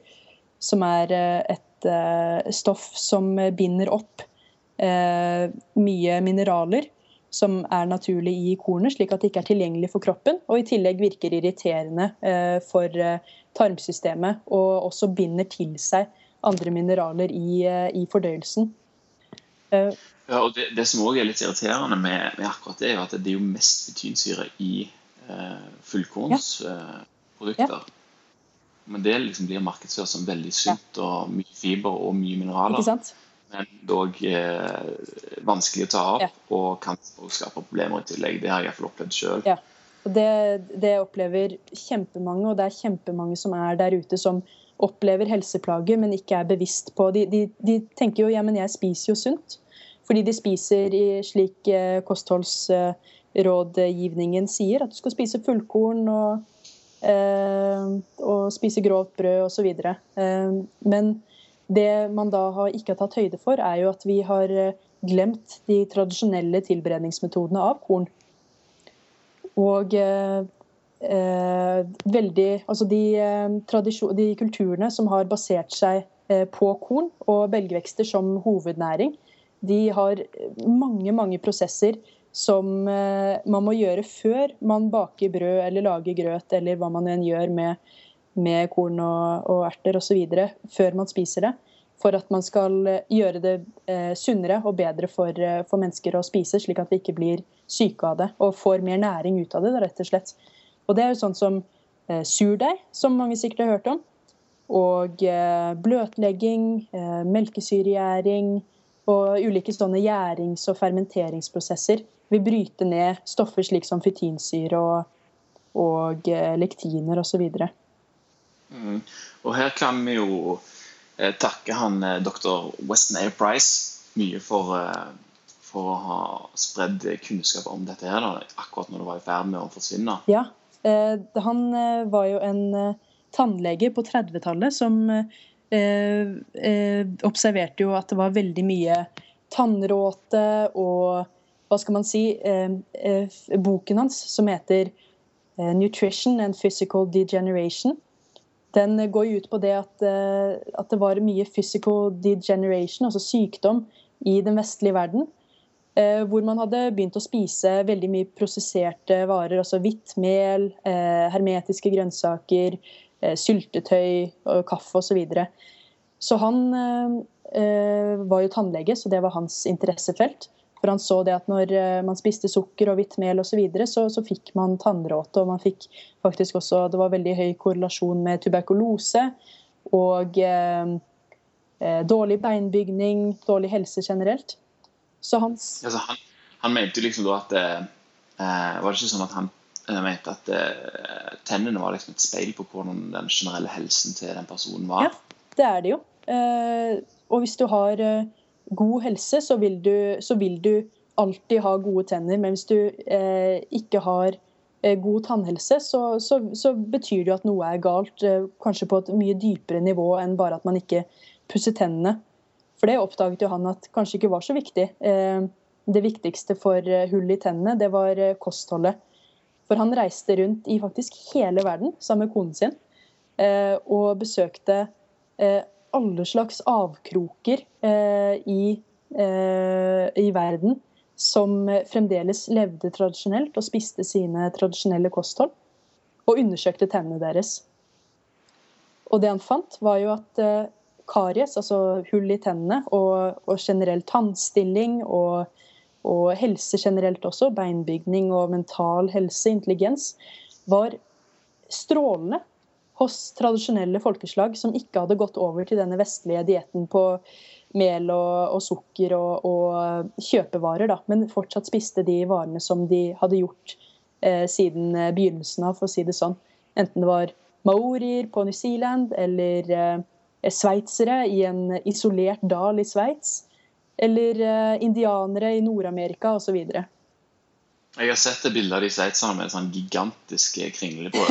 Som er eh, et eh, stoff som binder opp eh, mye mineraler som er naturlig i kornet, slik at det ikke er tilgjengelig for kroppen. Og i tillegg virker irriterende for tarmsystemet og også binder til seg andre mineraler i, eh, i fordøyelsen. Eh, ja, og det, det som òg er litt irriterende med, med, akkurat det, er jo at det er jo mest betynsyre i eh, fullkornsprodukter. Ja. Ja. Men det liksom blir markedsført som veldig sunt og mye fiber og mye mineraler. Men dog eh, vanskelig å ta opp, og kan skape problemer i tillegg. Det har jeg iallfall opplevd sjøl. Ja. Det, det opplever kjempemange, og det er kjempemange som er der ute som opplever helseplager, men ikke er bevisst på De, de, de tenker jo ja, men jeg spiser jo sunt. Fordi de spiser i slik eh, kostholdsrådgivningen sier, at du skal spise fullkorn og, eh, og spise grovt brød osv. Eh, men det man da har ikke har tatt høyde for, er jo at vi har eh, glemt de tradisjonelle tilberedningsmetodene av korn. Og eh, eh, veldig Altså de, eh, de, kulturene som har basert seg eh, på korn og belgvekster som hovednæring, de har mange, mange prosesser som man må gjøre før man baker brød eller lager grøt eller hva man enn gjør med, med korn og, og erter osv. før man spiser det for at man skal eh, gjøre det eh, sunnere og bedre for, eh, for, mennesker å spise, slik at vi ikke blir syke av det og får mer næring ut av det. rett Og slett. Og Det er jo sånn som eh, surdeig, som mange sikkert har hørt om. Og eh, bløtlegging, eh, melkesyregjæring og ulike sånne gjærings- og fermenteringsprosesser vil bryte ned stoffer slik som fytinsyre og, og lektiner osv. Mm. Og her kan vi jo Eh, takke han eh, dr. Weston A. Price mye for, eh, for å ha spredd kunnskap om dette her, da, akkurat når det var i ferd med å forsvinne. Ja, han var jo en tannlege på 30-tallet som observerte jo at det var veldig mye tannråte og hva skal man si Boken hans som heter 'Nutrition and Physical Degeneration' den går jo ut på det at, eh, at, det var mye physical degeneration, altså sykdom, i den vestlige verden. Eh, hvor man hadde begynt å spise veldig mye prosesserte varer, altså hvitt mel, eh, hermetiske grønnsaker, syltetøy, og kaffe osv. Så, videre. så han var jo tannlege, så det var hans interessefelt. For han så det at når eh, man spiste sukker og hvitt mel osv., så, videre, så så fikk man tannråte. Og man fikk faktisk også Det var veldig høy korrelasjon med tuberkulose og eh, eh dårlig beinbygning, dårlig helse generelt. Så hans altså, han, han, mente liksom da at eh, eh, Var det ikke sånn at han mente at eh, tennene var liksom et speil på hvordan den generelle helsen til den personen var? Ja, det er det jo. og hvis du har god helse, så vil, du, så vil du, alltid ha gode tenner. Men hvis du eh, ikke har eh, god tannhelse, så, så, så, betyr det at noe er galt. Eh, kanskje på et mye dypere nivå enn bare at man ikke pusser tennene. For det oppdaget jo han at kanskje ikke var så viktig. Eh, det viktigste for hull i tennene, det var kostholdet. For han reiste rundt i faktisk hele verden sammen med konen sin og besøkte alle slags avkroker eh, i, eh, i, verden som fremdeles levde tradisjonelt og spiste sine tradisjonelle kosthold. Og undersøkte tennene deres. Og det han fant, var jo at eh, karies, altså hull i tennene, og, og generell tannstilling og og helse generelt også, beinbygning og mental helse, intelligens, var strålende hos tradisjonelle folkeslag som ikke hadde gått over til denne vestlige dietten på mel og, og sukker og, og, kjøpevarer, da, men fortsatt spiste de varene som de hadde gjort eh, siden begynnelsen av, for å si det sånn. Enten det var maorier på New Zealand eller eh, sveitsere i en isolert dal i Sveits eller eh, indianere i Nord-Amerika osv. Jeg har sett et bilde av de sveitserne med sånn gigantiske kringler på.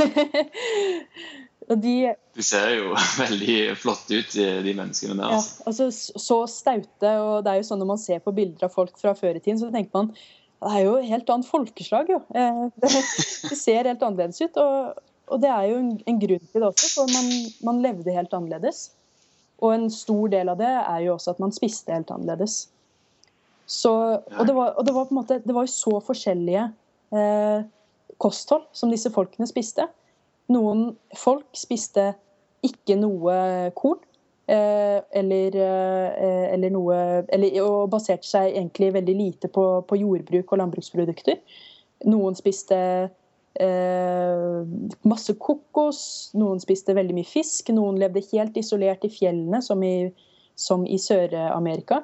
de, de, ser jo veldig flotte ut, de menneskene der. Ja, altså Så staute. og det er jo sånn Når man ser på bilder av folk fra før i tiden, så tenker man det er jo et helt annet folkeslag. jo. Det ser helt annerledes ut. Og, og, det er jo en, en, grunn til det også, for man, man levde helt annerledes. Og en stor del av det er jo også at man spiste helt annerledes. Så, og, det var, og det var, på en måte Det var jo så forskjellige eh, kosthold som disse folkene spiste. Noen folk spiste ikke noe korn. Eh, eller, eh, eller, noe eller, Og baserte seg egentlig veldig lite på, på jordbruk og landbruksprodukter. Noen spiste Eh, masse kokos. Noen spiste veldig mye fisk. Noen levde helt isolert i fjellene, som i, i Sør-Amerika.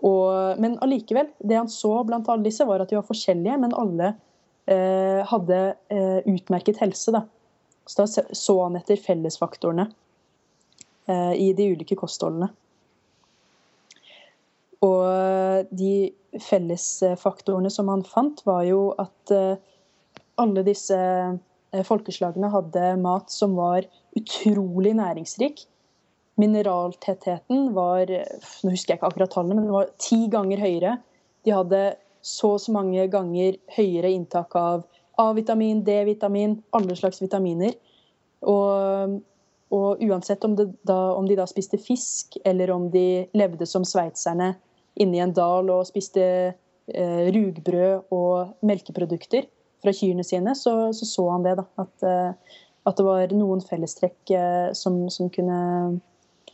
Men allikevel, det han så blant alle disse, var at de var forskjellige, men alle eh, hadde eh, utmerket helse. Da. Så da så han etter fellesfaktorene eh, i de ulike kostholdene. Og de fellesfaktorene som han fant, var jo at eh, alle disse eh, folkeslagene hadde mat som var utrolig næringsrik. Mineraltettheten var nå husker jeg ikke akkurat tallene, men den var ti ganger høyere. De hadde så og så mange ganger høyere inntak av A-vitamin, D-vitamin, alle slags vitaminer. Og, og uansett om, da, om, de da spiste fisk, eller om de levde som sveitserne inne i en dal og spiste eh, rugbrød og melkeprodukter, fra kyrne sine, så så, så han det. da, at, eh, at, det var noen fellestrekk eh, som, som, kunne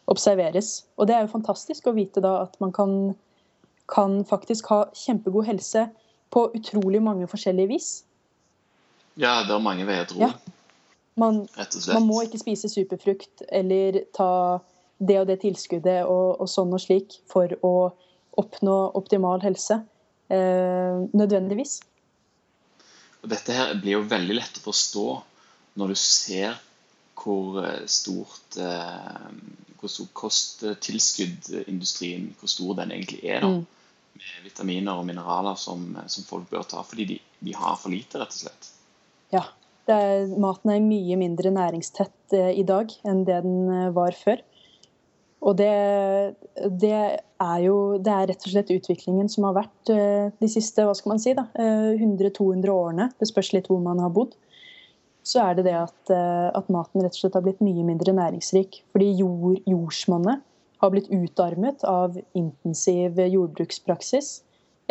observeres. Og det er jo fantastisk å vite da at man kan, kan faktisk ha kjempegod helse på utrolig mange forskjellige vis. Ja, det er mange veier, tror jeg. Ja. Man, man, må ikke spise superfrukt eller ta det og det tilskuddet og, og sånn og slik for å oppnå optimal helse. Eh, nødvendigvis. Og dette her blir jo veldig lett å forstå når du ser hvor eh, stort eh, hvor stor kosttilskuddindustrien hvor stor den egentlig er. da, mm. Med vitaminer og mineraler som, som folk bør ta. Fordi de, de, har for lite, rett og slett. Ja. Er, maten er mye mindre næringstett eh, i dag enn det den var før. Og det, det, er jo det er rett og slett utviklingen som har vært eh, de siste hva skal man si da, 100-200 eh, årene. Det spørs litt hvor man har bodd. Så er det det at, eh, at maten rett og slett har blitt mye mindre næringsrik. Fordi jord, jordsmonnet har blitt utarmet av intensiv jordbrukspraksis.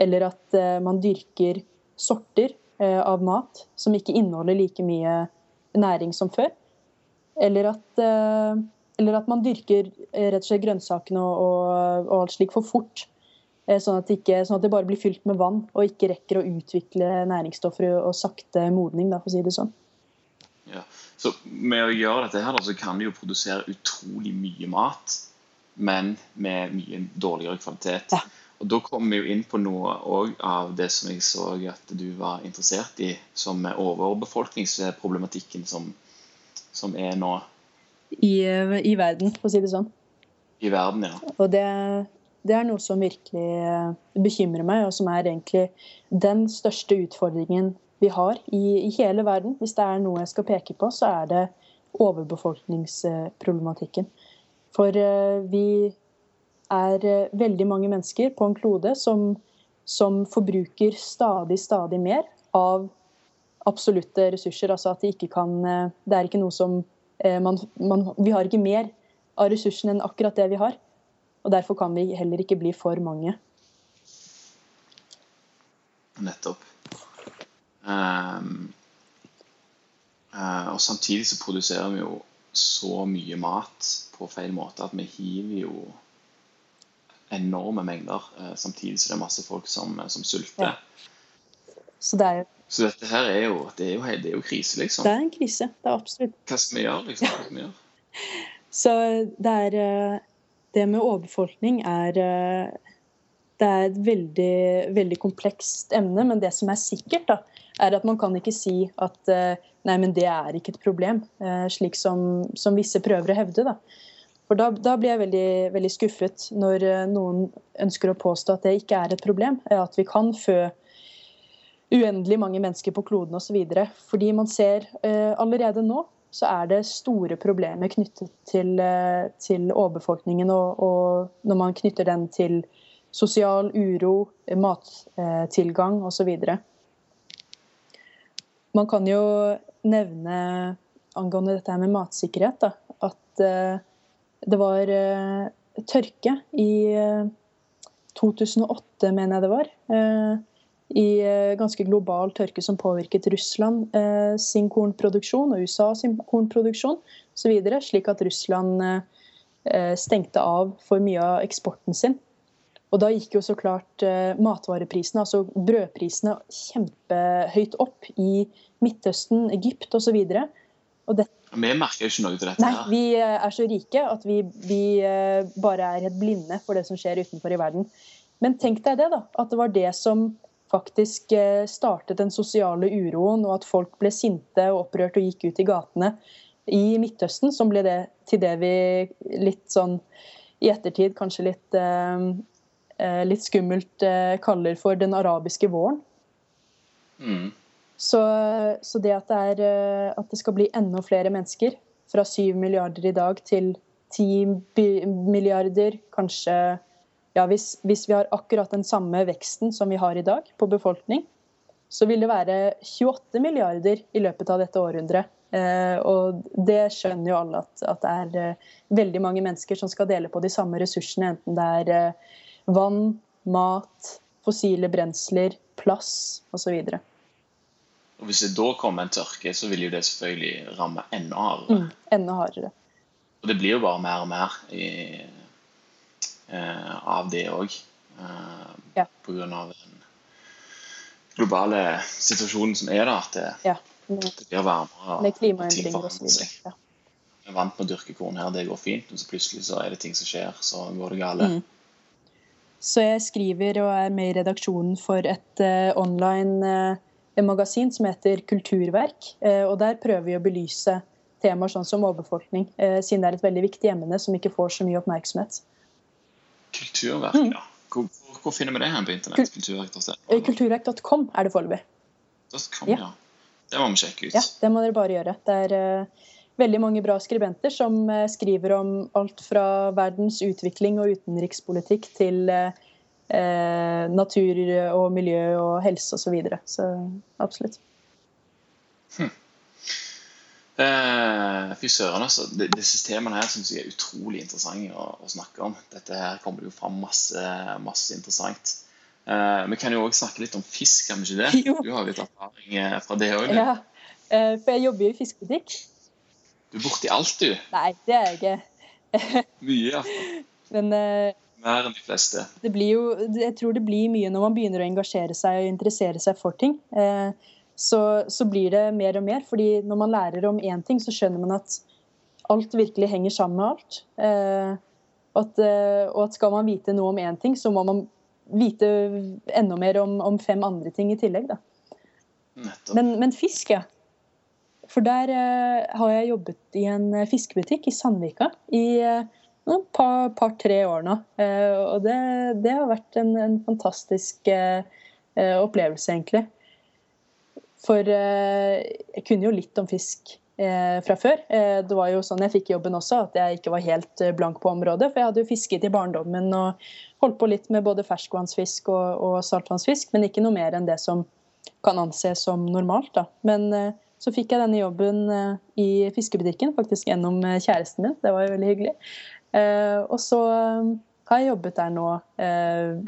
Eller at man dyrker sorter av mat som ikke inneholder like mye næring som før. Eller at eller at man dyrker eh, rett og slett grønnsakene og, og, alt slik for fort. Eh, sånn at, ikke, sånn at, det bare blir fylt med vann og ikke rekker å utvikle næringsstoffer og sakte modning. Da, for å si det sånn. Ja. Så med å gjøre dette her, så kan de jo produsere utrolig mye mat, men med mye dårligere kvalitet. Ja. Og Da kom vi jo inn på noe av det som jeg så at du var interessert i, som overbefolkningsproblematikken som, som er nå i, i, verden, for å si det sånn. I verden, ja. Og det, det, er noe som virkelig eh, bekymrer meg, og som er egentlig den største utfordringen vi har i, i hele verden. Hvis det er noe jeg skal peke på, så er det overbefolkningsproblematikken. For eh, vi er eh, veldig mange mennesker på en klode som, som forbruker stadig, stadig mer av absolutte ressurser. Altså at de ikke kan Det er ikke noe som Eh, man, man, vi har ikke mer av ressursene enn akkurat det vi har. Og derfor kan vi heller ikke bli for mange. Nettopp. Um, uh, og samtidig så produserer vi jo så mye mat på feil måte at vi hiver jo enorme mengder, eh, samtidig som det er masse folk som, som sulter. Ja. Så det er jo Så dette her er jo, det er jo, det er jo krise, liksom. Det er en krise. Det er absolutt. Hva skal vi gjøre, liksom? Hva skal vi gjøre? Så det er eh, Det med overbefolkning er eh, Det er et veldig, veldig komplekst emne, men det som er sikkert, da, er at man kan ikke si at eh, nei, men det er ikke et problem, slik som, som visse prøver å hevde. da. For da, da, blir jeg veldig, veldig, skuffet når noen ønsker å påstå at det ikke er et problem. At vi kan fø uendelig mange mennesker på kloden osv. Fordi man ser uh, allerede nå så er det store problemer knyttet til, uh, til overbefolkningen. Og, og, når man knytter den til sosial uro, mattilgang osv. Man kan jo nevne angående dette med matsikkerhet da, at det var tørke i 2008, mener jeg det var i eh, ganske global tørke som påvirket Russland eh, sin kornproduksjon og USA sin kornproduksjon osv., slik at Russland eh, stengte av for mye av eksporten sin. Og da gikk jo så klart matvareprisene, altså brødprisene, kjempehøyt opp i Midtøsten, Egypt osv. Det... Vi merker jo ikke noe til dette. Nei, vi er så rike at vi, vi bare er helt blinde for det som skjer utenfor i verden. Men tenk deg det, da. At det var det som faktisk eh, startet den sosiale uroen, og at folk ble sinte og opprørt og gikk ut i gatene i Midtøsten, som ble det til det vi litt sånn i ettertid kanskje litt, eh, eh litt skummelt eh, kaller for den arabiske våren. Mm. Så, så, det at det, er, eh, at det skal bli enda flere mennesker, fra 7 milliarder i dag til 10 milliarder, kanskje ja, hvis, hvis, vi har akkurat den samme veksten som vi har i dag på befolkning, så vil det være 28 milliarder i løpet av dette århundret. Eh, og det skjønner jo alle at, at det er eh, veldig mange mennesker som skal dele på de samme ressursene, enten det er eh, vann, mat, fossile brensler, plass osv. Hvis det da kommer en tørke, så vil jo det selvfølgelig ramme enda hardere. Mm, enda hardere. Og det blir jo bare mer og mer i Eh, av det òg. Eh, ja. Pga. den globale situasjonen som er der. At det, ja. det blir varmere. Med klimaendringer osv. Ja. Jeg er vant med å dyrke korn her, det går fint. men så plutselig så er det ting som skjer, så går det gale. Mm. Så jeg skriver og er med i redaksjonen for et uh, online uh, magasin som heter Kulturverk. Uh, og der prøver vi å belyse temaer sånn som overbefolkning, siden det er et veldig viktig emne som ikke får så mye oppmerksomhet. Kulturverk, mm. ja. Hvor, hvor, finner vi det her på internett? Kulturverk.com er det foreløpig. Ja. ja. Det må vi sjekke ut. Ja, det må dere bare gjøre. Det er uh, veldig mange bra skribenter som uh, skriver om alt fra verdens utvikling og utenrikspolitikk til uh, natur og miljø og helse osv. Så, videre. så absolutt. Hm. Eh, fy søren, altså. Disse temaene her syns jeg er utrolig interessante å, å, snakke om. Dette her kommer det jo fram masse, masse interessant. Eh, vi kan jo òg snakke litt om fisk, kan vi ikke det? Jo. Du har jo litt erfaring eh, fra det òg? Ja, eh, for jeg jobber jo i fiskebutikk. Du er borti alt, du? Nei, det er jeg ikke. Mye, iallfall. Men eh, Mer enn de fleste. Det blir jo, jeg tror det blir mye når man begynner å engasjere seg og interessere seg for ting. Eh, så, så, blir det mer og mer. fordi når man lærer om én ting, så skjønner man at alt virkelig henger sammen med alt. Eh, at, eh, og at skal man vite noe om én ting, så må man vite enda mer om, om fem andre ting i tillegg. Da. Men, men, fisk, ja. For der eh, har jeg jobbet i en fiskebutikk i Sandvika i eh, par-tre par, år nå. Eh, og det, det, har vært en, en fantastisk eh, opplevelse, egentlig. For eh, jeg kunne jo litt om fisk eh, fra før. Eh, det var jo sånn jeg fikk jobben også, at jeg ikke var helt blank på området. For jeg hadde jo fisket i barndommen og holdt på litt med både ferskvannsfisk og, og saltvannsfisk, men ikke noe mer enn det som kan anses som normalt. da. Men så fikk jeg denne jobben i fiskebutikken, faktisk gjennom kjæresten min. Det var jo veldig hyggelig. Og så har jeg jobbet der nå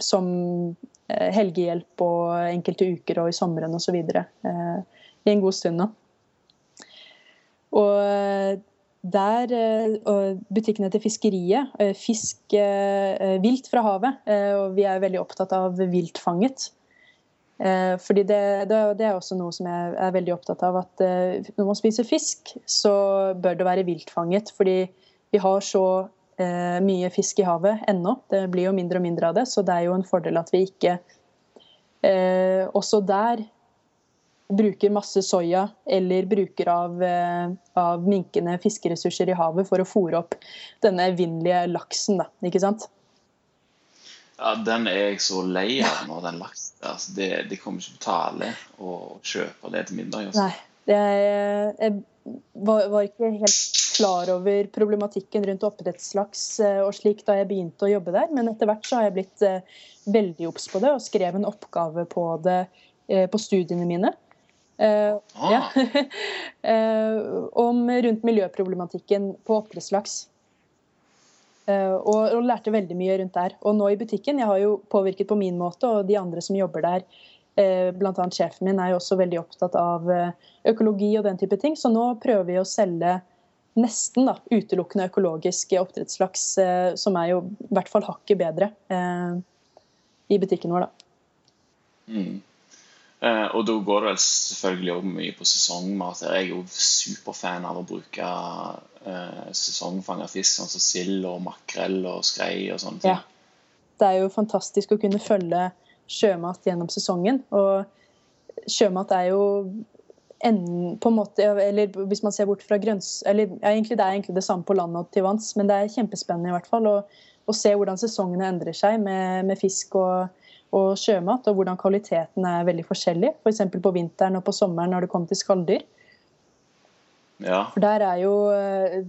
som Eh, helgehjelp og enkelte uker og i sommeren osv. Eh, I en god stund nå. Og eh, der butikkene til fiskeriet, fisk vilt fra havet, og vi er veldig opptatt av viltfanget. Fordi det, det, er også noe som jeg er veldig opptatt av. At når man spiser fisk, så bør det være viltfanget. Fordi vi har så mye fisk i havet ennå. Det blir jo mindre og mindre av det, så det er jo en fordel at vi ikke også der bruker masse soya eller bruker av, eh, av minkende fiskeressurser i havet for å fòre opp denne evinnelige laksen. Da, ikke sant? Ja, Den er jeg så lei av nå, den laksen. Altså, det, de kommer ikke på tale å kjøpe det til middag. Også. Nei, jeg, jeg var, var, ikke helt klar over problematikken rundt oppdrettslaks eh, og slik da jeg begynte å jobbe der, men etter hvert så har jeg blitt uh, veldig obs på det og skrev en oppgave på det på studiene mine. Uh, ah. ja. uh, om rundt miljøproblematikken på oppdrettslaks. Uh, og, og, lærte veldig mye rundt der. Og nå i butikken, jeg har jo påvirket på min måte, og de andre som jobber der, bl.a. sjefen min, er jo også veldig opptatt av økologi og den type ting. Så nå prøver vi å selge nesten da, utelukkende økologisk oppdrettslaks, som er jo i hvert fall hakket bedre i butikken vår, da. Mm. Eh, og da går det vel selvfølgelig òg mye på sesongmat. Jeg er jo superfan av å bruke eh, sesongfanga fisk, sånn som sild og makrell og skrei og sånne ting. Ja. Det er jo fantastisk å kunne følge sjømat gjennom sesongen. Og sjømat er jo en, på en måte, eller hvis man ser bort fra grønns... Eller ja, egentlig, det er egentlig det samme på land og til vanns, men det er kjempespennende i hvert fall å, å se hvordan sesongene endrer seg med, med fisk og og sjømat, og hvordan kvaliteten er veldig forskjellig. F.eks. For på vinteren og på sommeren når det kommer til skalldyr. Ja. For der er jo eh,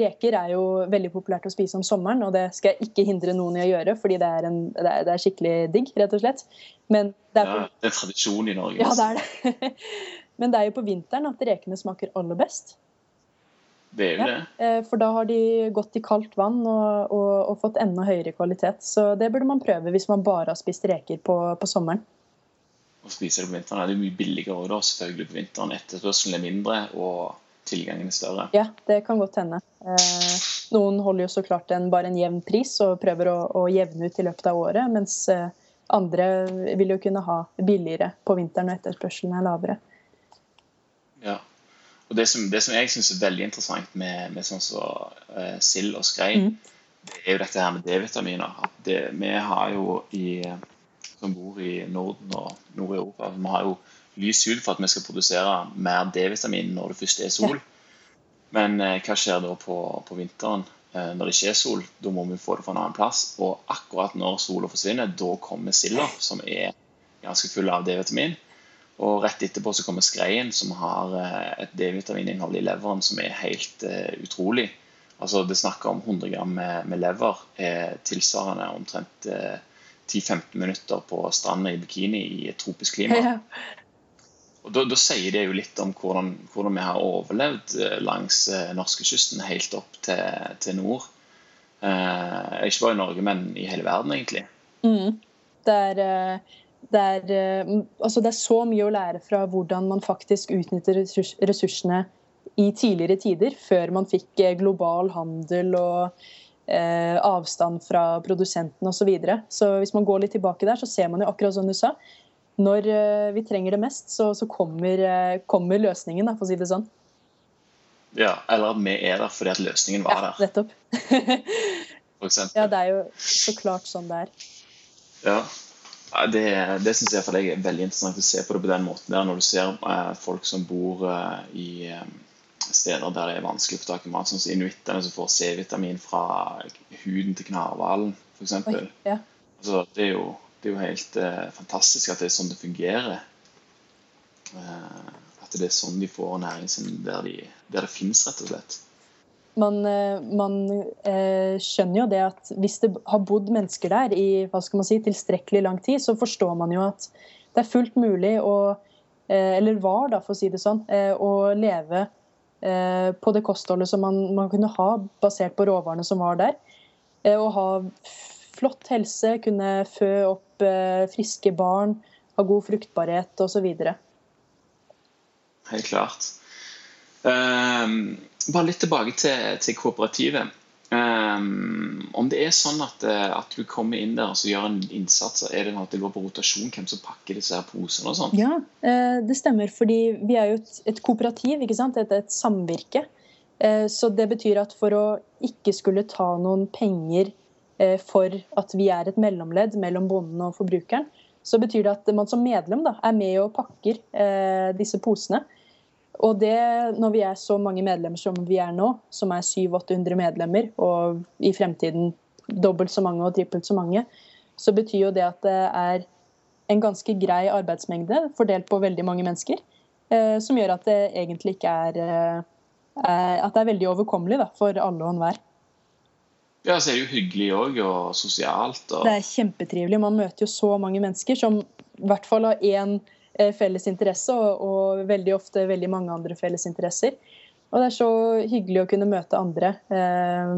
Reker er jo veldig populært å spise om sommeren, og det skal jeg ikke hindre noen i å gjøre, fordi det er, en, det er, det er skikkelig digg, rett og slett. Men det er, ja, det er tradisjon i Norge. Ja, det er det. Men det er jo på vinteren at rekene smaker aller best. Det er jo det. Eh, for da har de gått i kaldt vann og, og, og, fått enda høyere kvalitet. Så det burde man prøve hvis man bare har spist reker på, på sommeren. Å spise det på vinteren er det mye billigere også, da, selvfølgelig på vinteren. Etterspørselen er mindre og tilgangen er større. Ja, det kan godt hende. Eh, noen holder jo så klart en, bare en jevn pris og prøver å, å, jevne ut i løpet av året, mens eh, andre vil jo kunne ha billigere på vinteren når etterspørselen er lavere. Ja. Og Det som, det som jeg syns er veldig interessant med, med sånn som så, eh, sild og skrei, mm. det er jo dette her med D-vitaminer. Vi har jo i, som bor i Norden og Nord-Europa, vi har jo lys ut for at vi skal produsere mer D-vitamin når det først er sol. Men eh, hva skjer da på, på vinteren? eh, når det ikke er sol, da må vi få det fra en annen plass. Og akkurat når sola forsvinner, da kommer silda, som er ganske full av D-vitamin. Og rett etterpå så kommer skreien, som har eh, et D-vitamininnhold i leveren som er helt uh, utrolig. Altså Det snakker om 100 gram med, med lever er tilsvarende omtrent uh, eh, 10-15 minutter på stranda i bikini i et tropisk klima. Ja. Og da, da, sier det jo litt om hvordan, hvordan vi har overlevd langs uh, norskekysten helt opp til, til nord. ikke bare i Norge, men i hele verden, egentlig. Mm. Det er det er, eh, altså det er, så mye å lære fra hvordan man faktisk utnytter ressursene i tidligere tider, før man fikk eh, global handel og eh, avstand fra produsenten osv. Så, videre. så hvis man går litt tilbake der, så ser man jo akkurat som du sa. Når eh, vi trenger det mest, så, så kommer, eh, kommer, løsningen, da, for å si det sånn. Ja, eller at vi er der fordi at løsningen var ja, Nettopp. for eksempel. Ja, det er jo så klart sånn det er. Ja, det, det syns jeg, jeg er veldig interessant å se på det på den måten. der Når du ser eh, folk som bor i steder der det er vanskelig å få tak i mat, sånn som inuittene som får C-vitamin fra huden til knarhvalen, f.eks. Ja. Altså, det, er jo, det er jo helt eh, fantastisk at det er sånn det fungerer. Eh, at det er sånn de får næringen sin der, de, der det finnes, rett og slett man, eh, man eh, skjønner jo det at hvis det har bodd mennesker der i hva skal man si, tilstrekkelig lang tid, så forstår man jo at det er fullt mulig å eh, Eller var, da, for å si det sånn, eh, å leve på det kostholdet som man, man, kunne ha basert på råvarene som var der. Og ha flott helse, kunne fø opp friske barn, ha god fruktbarhet osv. Helt klart. Um bare litt tilbake til, til kooperativet. Um, om det er sånn at, eh, at, du kommer inn der og så gjør en innsats, er det at det går på rotasjon hvem som pakker disse her posene og sånn? Ja, det stemmer. fordi vi er jo et, et kooperativ, ikke sant? Et, et samvirke. Så det betyr at for å ikke skulle ta noen penger for at vi er et mellomledd mellom bonden og forbrukeren, så betyr det at man som medlem da, er med og pakker disse posene. Og det, når vi er så mange medlemmer som vi er nå, som er 700-800 medlemmer, og i fremtiden dobbelt så mange og trippelt så mange, så betyr jo det at det er en ganske grei arbeidsmengde fordelt på veldig mange mennesker. Eh, som gjør at det egentlig ikke er, eh, At det er veldig overkommelig da, for alle og enhver. Ja, så er det jo hyggelig òg, og sosialt. Og... Det er kjempetrivelig. Man møter jo så mange mennesker som i hvert fall har én Eh, felles interesse, og, og, veldig ofte veldig mange andre felles interesser. Og det er så hyggelig å kunne møte andre eh,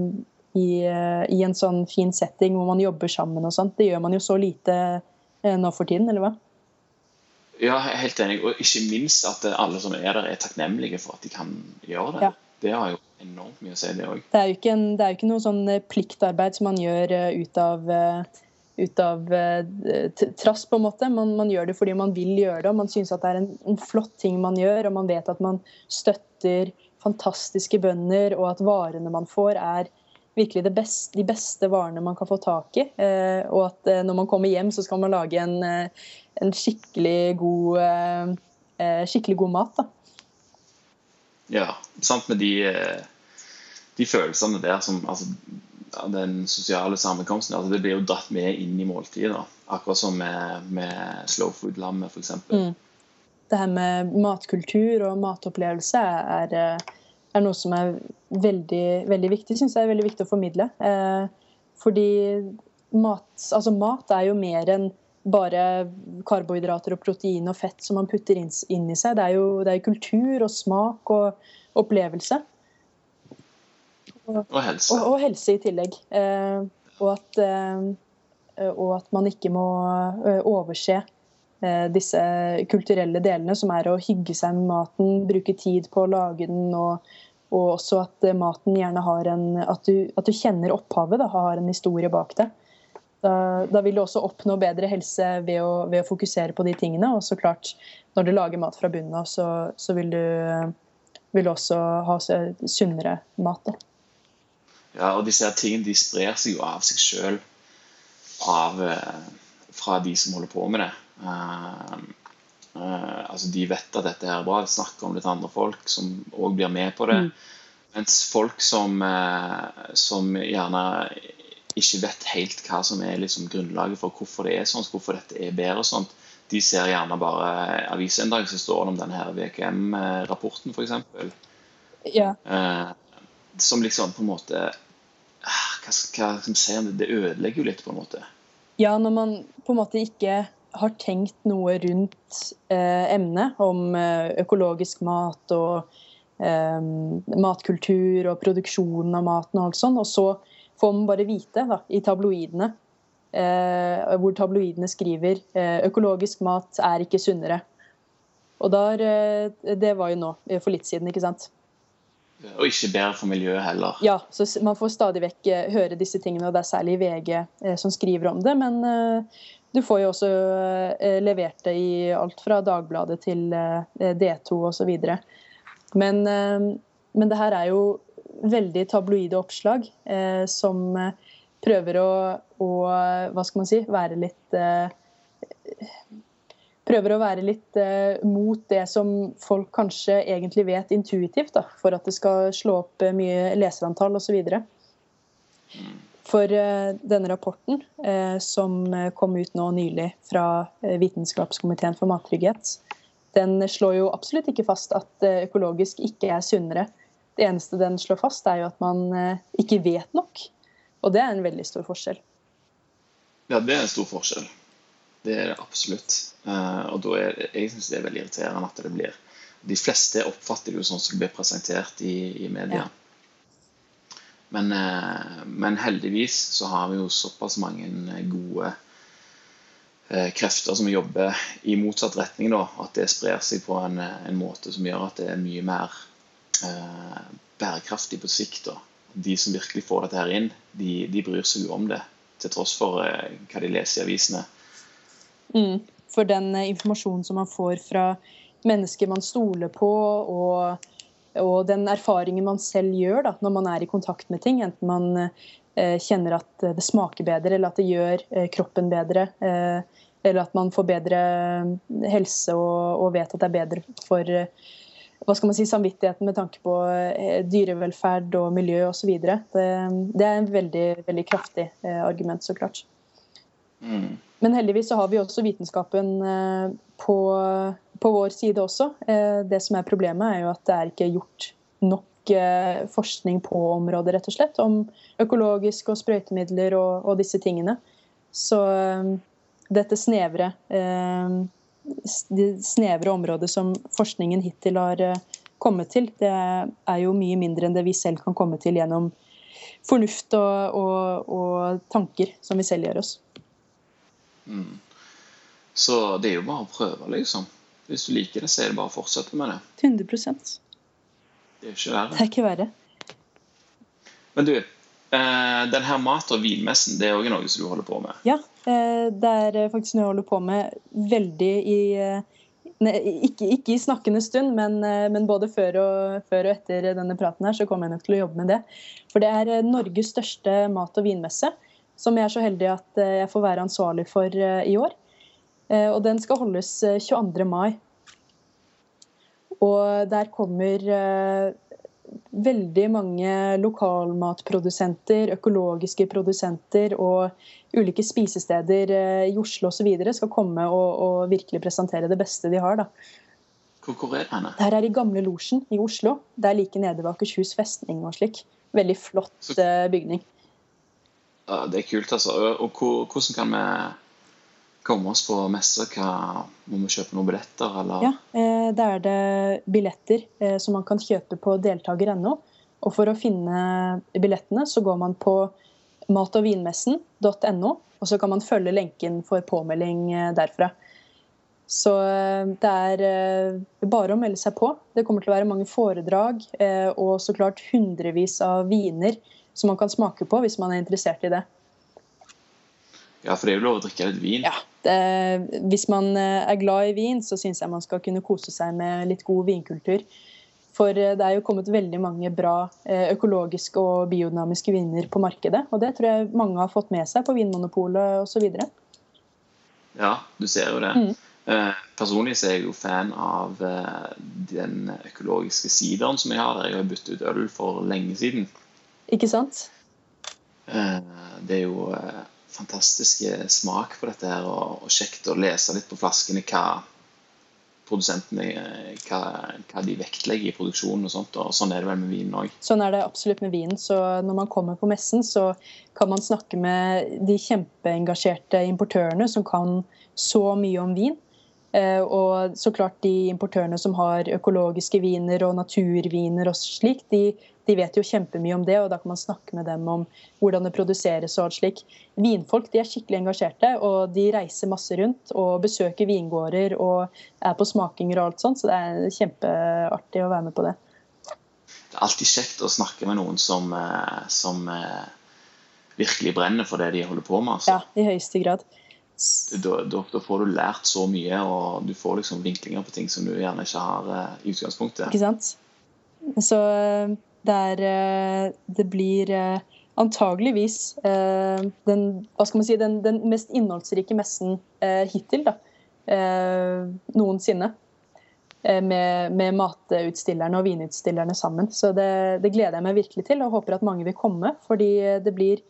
i, i, en sånn fin setting hvor man jobber sammen og sånt. Det gjør man jo så lite eh, nå for tiden, eller hva? Ja, helt enig. Og ikke minst at alle som er der, er takknemlige for at de kan gjøre det. Ja. Det har jo enormt mye å si, det òg. Det er jo ikke, noe sånn pliktarbeid som man gjør ut av ut av eh, trass, på en måte. Man, man, gjør det fordi man vil gjøre det, og man syns det er en, en, flott ting man gjør. Og man vet at man støtter fantastiske bønder, og at varene man får, er virkelig beste, de beste varene man kan få tak i. Eh, og at eh, når man kommer hjem, så skal man lage en, eh, en skikkelig, god, eh, eh, skikkelig god mat. Da. Ja, sant med de, de følelsene der som altså, den sosiale sammenkomsten. Altså det blir jo dratt med inn i måltidet. Akkurat som med, med slow food-lammet, f.eks. Mm. Det her med matkultur og matopplevelse er, er noe som er veldig, veldig viktig, syns jeg er veldig viktig å formidle. Eh, fordi mat, altså mat er jo mer enn bare karbohydrater og protein og fett som man putter inn, inn i seg. Det er jo det er kultur og smak og opplevelse. Og, helse. Og, og, helse i tillegg. Eh, og, at, eh, og, at, man ikke må eh, overse eh, disse kulturelle delene, som er å hygge seg med maten, bruke tid på å lage den, og, og også at maten gjerne har en At du, at du kjenner opphavet, da, har en historie bak det. Da, da, vil du også oppnå bedre helse ved å, ved å, fokusere på de tingene. Og så klart, når du lager mat fra bunnen av, så, så, vil du vil også ha sunnere mat. Da. Ja, og disse her tingene de sprer seg jo av seg sjøl eh, fra de som holder på med det. Uh, uh, altså De vet at dette her er bra, de snakker om det til andre folk som òg blir med på det. Mm. Mens folk som, uh, som, gjerne ikke vet helt hva som er liksom grunnlaget for hvorfor det er sånn, hvorfor dette er bedre og sånt, de ser gjerne bare aviser en dag så står det om denne VKM-rapporten, f.eks. Ja. som liksom på en måte hva, hva skal si om det, det ødelegger jo litt, på en måte. Ja, når man på en måte ikke har tenkt noe rundt eh, emnet om eh, økologisk mat og eh, matkultur og produksjonen av maten og alt sånt, og så får man bare vite da, i tabloidene eh, hvor tabloidene skriver eh, økologisk mat er ikke sunnere. Og der, eh, Det var jo nå, for litt siden, ikke sant. Og ikke bedre for miljøet heller. Ja, så man får stadig vekk eh, høre disse tingene, og det er særlig VG eh, som skriver om det. Men eh, du får jo også levert det i alt fra Dagbladet til D2 osv. Men, men det her er jo veldig tabloide oppslag som prøver å, å, hva skal man si, være litt prøver å være litt eh, mot det som folk kanskje egentlig vet intuitivt, da, for at det skal slå opp eh, mye leserantall osv. For eh, denne rapporten, eh, som kom ut nå nylig fra eh, Vitenskapskomiteen for mattrygghet, den slår jo absolutt ikke fast at eh, økologisk ikke er sunnere. Det eneste den slår fast, er jo at man ikke vet nok. Og det er en veldig stor forskjell. Ja, det er en stor forskjell. Det er det absolutt. Uh, og da er, jeg synes det er veldig irriterende at det blir De fleste oppfatter det jo sånn som det blir presentert i, i media. Ja. Men, uh, men, heldigvis så har vi jo såpass mange gode krefter som jobber i motsatt retning, da, at det sprer seg på en, en, måte som gjør at det er mye mer eh, bærekraftig på sikt. da. De som virkelig får dette her inn, de, de bryr seg jo om det. Til tross for eh, hva de leser i avisene. Mm. For den eh, informasjonen som man får fra mennesker man stoler på, og, og den erfaringen man selv gjør da, når man er i kontakt med ting, enten man eh, kjenner at det smaker bedre, eller at det gjør eh, kroppen bedre, eh, eller at man får bedre eh, helse og, og, vet at det er bedre for hva skal man si, samvittigheten med tanke på dyrevelferd og miljø osv. Det, det er en veldig, veldig kraftig argument, så klart. Mm. Men heldigvis så har vi også vitenskapen eh, på, på, vår side også. Eh, det som er problemet, er jo at det er ikke gjort nok eh, forskning på området, rett og slett. Om økologisk og sprøytemidler og, og disse tingene. Så dette snevre det snevre området som forskningen hittil har kommet til, det er jo mye mindre enn det vi selv kan komme til gjennom fornuft og, og, og tanker som vi selv gjør oss. Mm. Så det er jo bare å prøve, liksom. Hvis du liker det, så er det bare å fortsette med det. 100% Det er ikke verre. Det er ikke verre. Men du, eh, den her mat- og vinmessen, det er òg noe som du holder på med? Ja, eh, det er faktisk noe jeg holder på med veldig i eh, ikke, ikke, i snakkende stund, men, men både før og, før og, etter denne praten her, så kommer jeg nok til å jobbe med det. For det er Norges største mat- og vinmesse som jeg er så heldig at eh, jeg får være ansvarlig for eh, i år. Eh, og den skal holdes 22. mai. Og der kommer veldig mange lokalmatprodusenter, økologiske produsenter og ulike spisesteder i Oslo osv. skal komme og, og, virkelig presentere det beste de har. da. Hvor, er det her er i Gamle Losjen i Oslo. Det er like nede ved Akershus festning og slik. Veldig flott Så... bygning. Ja, det er kult, altså. Og hvordan kan vi komme oss på messe? Må vi kjøpe noen billetter, eller? Ja, eh, da er det billetter eh, som man kan kjøpe på deltaker.no. Og for å finne billettene så går man på matogvinmessen.no, og så kan man følge lenken for påmelding eh, derfra. Så det er bare å melde seg på. Det kommer til å være mange foredrag og så klart hundrevis av viner som man kan smake på hvis man er interessert i det. Ja, for det er jo lov å drikke litt vin? Ja. Det, hvis man eh, er glad i vin, så syns jeg man skal kunne kose seg med litt god vinkultur. For eh, det er jo kommet veldig mange bra eh, økologiske og biodynamiske viner på markedet. Og det tror jeg mange har fått med seg på Vinmonopolet osv. Ja, du ser jo det. Mm. Personlig så er jeg jo fan av den økologiske sideren som jeg har. Jeg har byttet ut øl for lenge siden. Ikke sant? Det er jo fantastisk smak på dette her, og kjekt å lese litt på flaskene hva produsentene eh, hva, hva, de vektlegger i produksjonen. og sånt, og Sånn er det vel med vinen òg. Sånn er det absolutt med vinen. så Når man kommer på messen, så kan man snakke med de kjempeengasjerte importørene som kan så mye om vin. Og så klart de importørene som har økologiske viner og naturviner og slik, de de vet jo kjempemye om det, og da kan man snakke med dem om hvordan det produseres og alt slik. Vinfolk de er skikkelig engasjerte, og de reiser masse rundt og besøker vingårder og er på smakinger og alt sånt, så det er kjempeartig å være med på det. Det er alltid kjekt å snakke med noen som, eh, som eh, virkelig brenner for det de holder på med. Altså. Ja, i høyeste grad. Da, da, da, får du lært så mye, og du får liksom vinklinger på ting som du gjerne ikke har uh, i utgangspunktet. Ikke sant? Så eh, det blir eh, antageligvis eh, den, hva skal man si, den, den mest innholdsrike messen hittil da, noensinne. Med, med, matutstillerne og vinutstillerne sammen. Så det, det, gleder jeg meg virkelig til, og håper at mange vil komme. Fordi det blir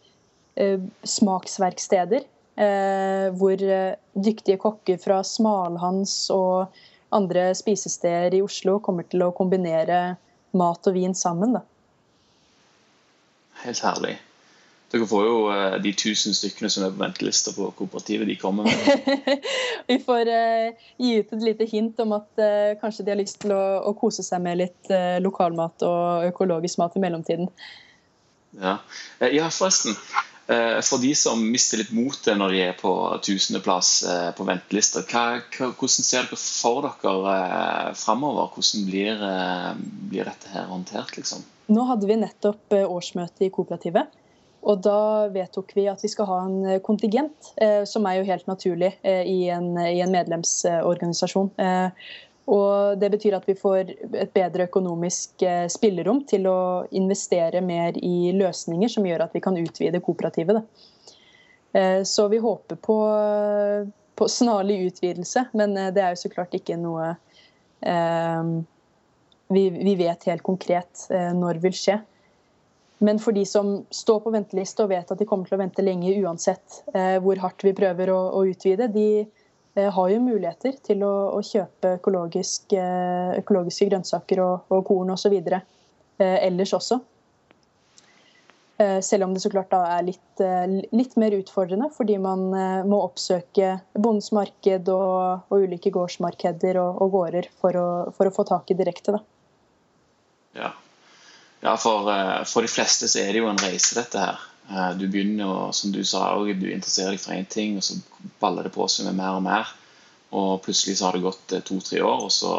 eh, smaksverksteder hvor dyktige kokker fra Smalhans og andre spisesteder i Oslo kommer til å kombinere mat og vin sammen. Da. Helt herlig. Dere får jo uh, de tusen stykkene som er på ventelista på kooperativet. de kommer med. Vi får uh, gi ut et lite hint om at uh, kanskje de har lyst til å, å kose seg med litt lokalmat og økologisk mat i mellomtiden. Ja, ja forresten. Eh, for de som mister litt motet når de er på tusendeplass eh, på ventelister, hvordan ser dere for dere eh, framover? Hvordan blir, blir, dette her håndtert? liksom? Nå hadde vi nettopp årsmøte i kooperativet. Og da vedtok vi at vi skal ha en kontingent, som er jo helt naturlig i en, i en medlemsorganisasjon. Og Det betyr at vi får et bedre økonomisk eh, spillerom til å investere mer i løsninger som gjør at vi kan utvide kooperativet. Eh, så vi håper på, på snarlig utvidelse, men eh, det er jo så klart ikke noe vi, vi vet helt konkret når det vil skje. Men for de som står på venteliste og vet at de kommer til å vente lenge uansett hvor hardt vi prøver å, å utvide, de, Eh, har jo muligheter til å, å kjøpe økologisk, eh, økologiske grønnsaker og, og korn osv. Eh, ellers også. Selv om det så klart er litt, litt mer utfordrende, fordi man må oppsøke bondens marked og, og ulike gårdsmarkeder og, og gårder for å, for å, få tak i direkte. Ja, ja for, for, de fleste så er det jo en reise, dette her. Eh, du begynner og som du sa, du interesserer deg for én ting, og så baller det på seg med mer og mer. Og plutselig så har det gått eh, to-tre år, og så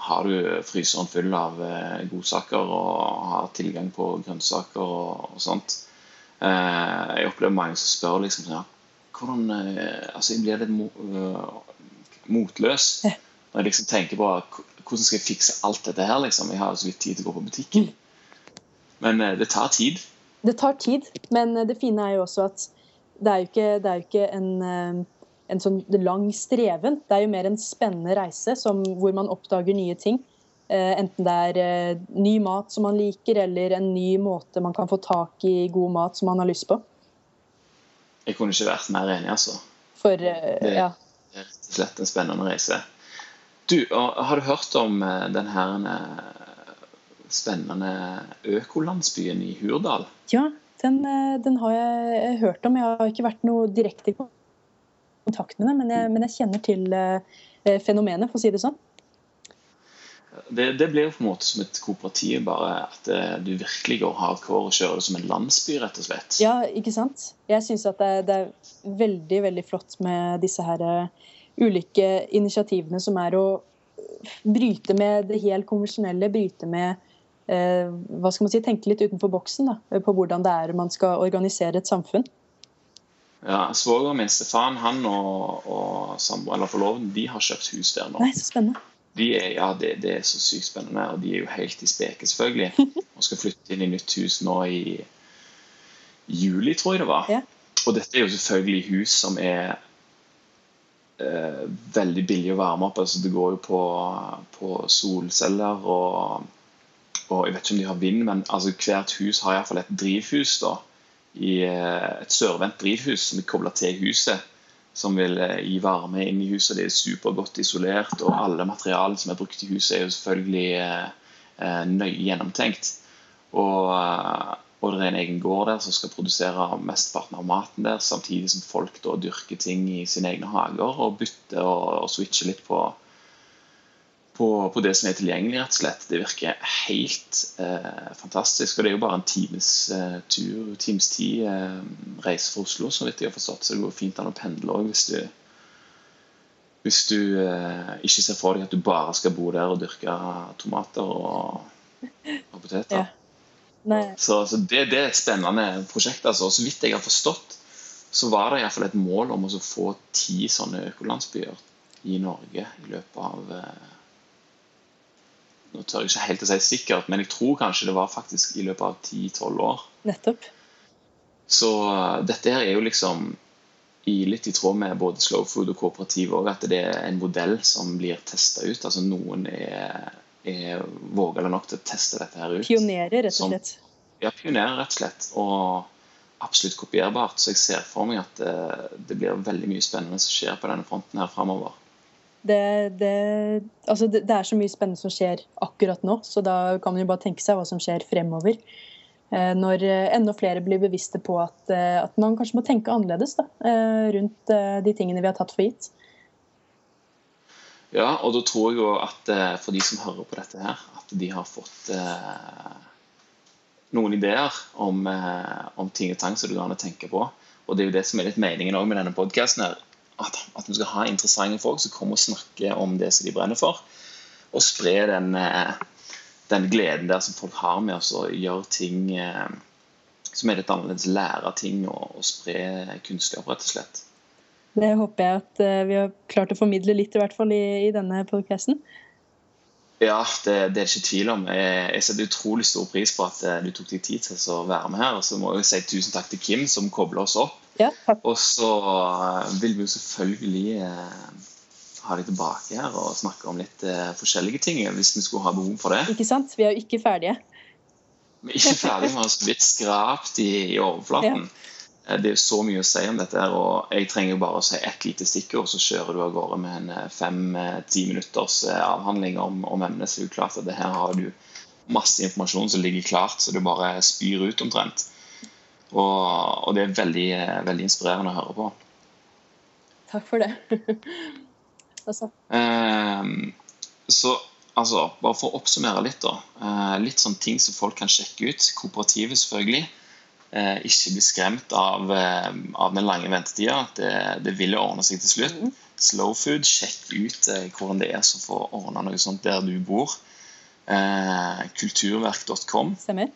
har du fryseren full av eh, godsaker og har tilgang på grønnsaker og, og sånt. Jeg opplever mange som spør liksom ja, hvordan Altså, jeg blir litt motløs når jeg liksom tenker på hvordan skal jeg fikse alt dette her, liksom. Jeg har så vidt tid til å gå på butikken. Men det tar tid. Det tar tid, men det fine er jo også at det er jo ikke, er jo ikke en, eh, en, sånn lang streven. Det er jo mer en spennende reise som, hvor man oppdager nye ting. Eh, enten det er eh, ny mat som man liker, eller en ny måte man kan få tak i god mat som man har lyst på. Jeg kunne ikke vært mer enig, altså. For, det ja. er rett og slett en spennende reise. Du, har du hørt om den her spennende økolandsbyen i Hurdal? Ja, den, eh, den, har jeg hørt om. Jeg har ikke vært noe direkte i kontakt med det, men jeg, men jeg kjenner til eh, fenomenet, for å si det sånn. Det, det, blir jo på en måte som et kooperativ, bare at eh, du virkelig går hardcore og kjører det som en landsby, rett og slett. Ja, ikke sant. Jeg syns at det, det, er veldig, veldig flott med disse her ulike initiativene som er å bryte med det helt konvensjonelle, bryte med Eh, hva skal man si, tenke litt utenfor boksen da, på hvordan det er man skal organisere et samfunn. Ja, Svogeren min Stefan han og, og samboer, eller forloveden de har kjøpt hus der nå. Nei, så spennende. De er, ja, det, det, er så sykt spennende, og de er jo helt i speke, selvfølgelig. Og skal flytte inn i nytt hus nå i juli, tror jeg det var. Ja. Og dette er jo selvfølgelig hus som er eh, veldig billig å varme opp. altså Det går jo på, på solceller og og Jeg vet ikke om de har vind, men altså, hvert hus har iallfall et drivhus. da, i eh, Et sørvendt drivhus som er kobla til huset. Som vil eh, gi varme inn i huset. Det er supergodt isolert. Og alle materialene som er brukt i huset, er jo selvfølgelig eh, nøye gjennomtenkt. Og, og, det er en egen gård der som skal produsere mesteparten av maten der, samtidig som folk da dyrker ting i sine egne hager og bytter og, og switcher litt på på, på, det som er tilgjengelig, rett og slett. Det virker helt eh, fantastisk. Og det er jo bare en times eh, tur, times tid eh, reise fra Oslo, så vidt jeg har forstått. Så det går fint an å pendle òg hvis du, hvis du eh, ikke ser for deg at du bare skal bo der og dyrke tomater og, og poteter. Ja. Så, så det, det, er et spennende prosjekt. altså. Og så vidt jeg har forstått, så var det iallfall et mål om å få ti sånne økolandsbyer i Norge i løpet av eh, nå tør jeg ikke helt å si sikkert, men jeg tror kanskje det var faktisk i løpet av 10-12 år. Nettopp. Så uh, dette her er jo liksom i, litt i tråd med både slow food og kooperativ òg, at det er en modell som blir testa ut. Altså noen er, er vågale nok til å teste dette her ut. Pionerer, rett og slett. Som, ja, pionerer, rett og slett. Og absolutt kopierbart. Så jeg ser for meg at det, uh, det blir veldig mye spennende som skjer på denne fronten her framover. Det, det, altså det, det, er så mye spennende som skjer akkurat nå, så da kan man jo bare tenke seg hva som skjer fremover. Eh, når eh, enda flere blir bevisste på at, eh, at man kanskje må tenke annerledes da, rundt de tingene vi har tatt for gitt. Ja, og da tror jeg jo at for de som hører på dette her, at de har fått noen ideer om, eh, om ting og tang som du går an å tenke på. Og det er jo det som er litt meningen òg med denne podkasten. At, at vi skal ha interessante folk som kommer og snakker om det som de brenner for. Og spre den, eh, den gleden der som folk har med oss å gjøre ting eh, som er litt annerledes. Lære ting og, og spre kunnskap, rett og slett. Det håper jeg at eh, vi har klart å formidle litt, i hvert fall i, i denne podkasten. Ja, det, det, er ikke tvil om. Jeg, jeg, setter utrolig stor pris på at du tok deg tid til å være med her. Og så må jeg si tusen takk til Kim, som kobler oss opp. Ja, og så vil vi jo selvfølgelig eh, ha deg tilbake her og snakke om litt eh, forskjellige ting hvis vi skulle ha behov for det. Ikke sant? Vi er jo ikke ferdige. Vi er ikke ferdige, vi har så vidt skrapt i, i overflaten. Ja. Eh, det er så mye å si om dette, og jeg trenger jo bare å si ett lite stikkord, så kjører du av gårde med en eh, fem-ti eh, minutters avhandling om, om emnet. Så det er jo klart at det her har du masse informasjon som ligger klart, så du bare spyr ut omtrent. Og, og det er veldig, veldig inspirerende å høre på. Takk for det. altså. eh, så altså, bare for å oppsummere litt, da. Eh, litt sånn ting som folk kan sjekke ut. Kooperativet, selvfølgelig. Eh, ikke bli skremt av, eh, av, den lange ventetida. Det, det vil ordne seg til slutt. Mm. Slow food, sjekk ut eh, hvordan det er som får ordna noe sånt der du bor. Eh, kulturverk.com. Stemmer.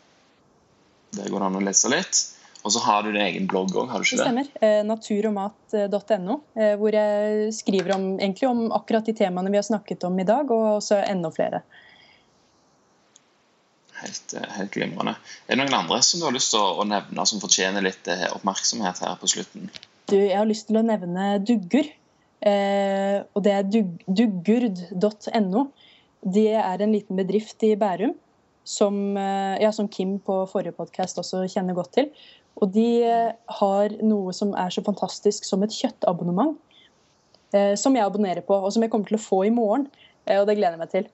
Der går det an å lese litt. Og så har du din egen blogg òg, har du ikke det? Stemmer. Eh, naturogmat.no, eh, hvor jeg skriver om, egentlig om akkurat de temaene vi har snakket om i dag, og også enda flere. Helt, eh, helt glimrende. Er det noen andre som du har lyst til å nevne som fortjener litt oppmerksomhet her på slutten? Du, jeg har lyst til å nevne Duggur. Eh, og det er dug, duggurd.no. Det er en liten bedrift i Bærum som, ja, som Kim på forrige podkast også kjenner godt til. Og de eh, har noe som er så fantastisk som et kjøttabonnement. Eh, som jeg abonnerer på, og som jeg kommer til å få i morgen. Eh, og det gleder jeg meg til.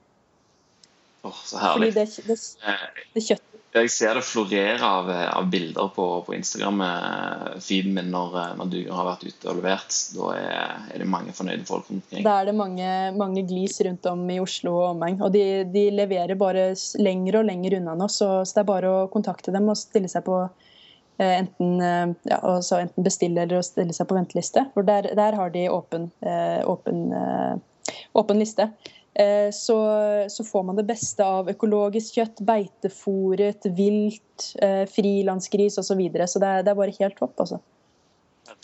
Åh, oh, så herlig. Fordi det, det, det kjøtt jeg ser det florere av, av bilder på, på Instagram-feeden min når, når, du har vært ute og levert. Da er, er det mange fornøyde folk omkring. Da er det mange, mange, glis rundt om i Oslo og omegn. Og de, de, leverer bare lenger og lenger unna nå, så, så, det er bare å kontakte dem og stille seg på Eh, enten, eh, ja, enten, bestille eller å stille seg på venteliste. For der, der har de åpen, eh, åpen, åpen liste. Så, så, får man det beste av økologisk kjøtt, beitefòret, vilt, frilansgris osv. Så, videre. så det er, det er bare helt topp. altså.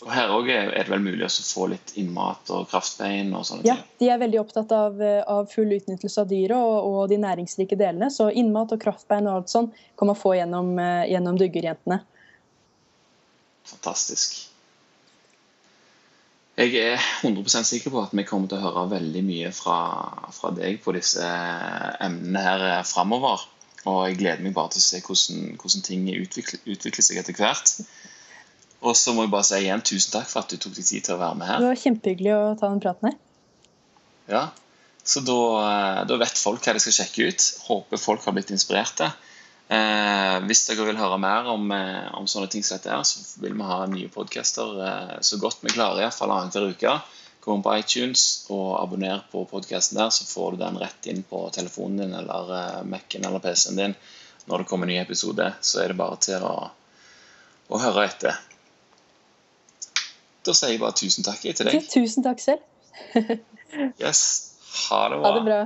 Og Her òg er det vel mulig å få litt innmat og kraftbein og sånne ja, ting? Ja, de er veldig opptatt av, av full utnyttelse av dyret og, og, de næringsrike delene. Så innmat og kraftbein og alt sånn kan man få gjennom, gjennom duggerjentene fantastisk. Jeg er 100% sikker på at vi kommer til å høre veldig mye fra, fra deg på disse emnene her framover. Og jeg gleder meg bare til å se hvordan, hvordan ting utvikler, utvikler, seg etter hvert. Og så må jeg bare si igjen tusen takk for at du tok deg tid til å være med her. Det var kjempehyggelig å ta den praten her. Ja, så da, da vet folk hva de skal sjekke ut. Håper folk har blitt inspirerte. Eh, hvis dere vil høre mer om, eh, om, sånne ting som dette, her, så vil vi ha nye podcaster eh, så godt vi klarer, iallfall annenhver uke. Gå inn på iTunes og abonner på podkasten der, så får du den rett inn på telefonen din eller eh, Mac-en eller PC-en din når det kommer en ny episode. Så er det bare til å, å høre etter. Da sier jeg bare tusen takk til deg. Tusen takk selv. yes. Ha det bra. Ha det bra.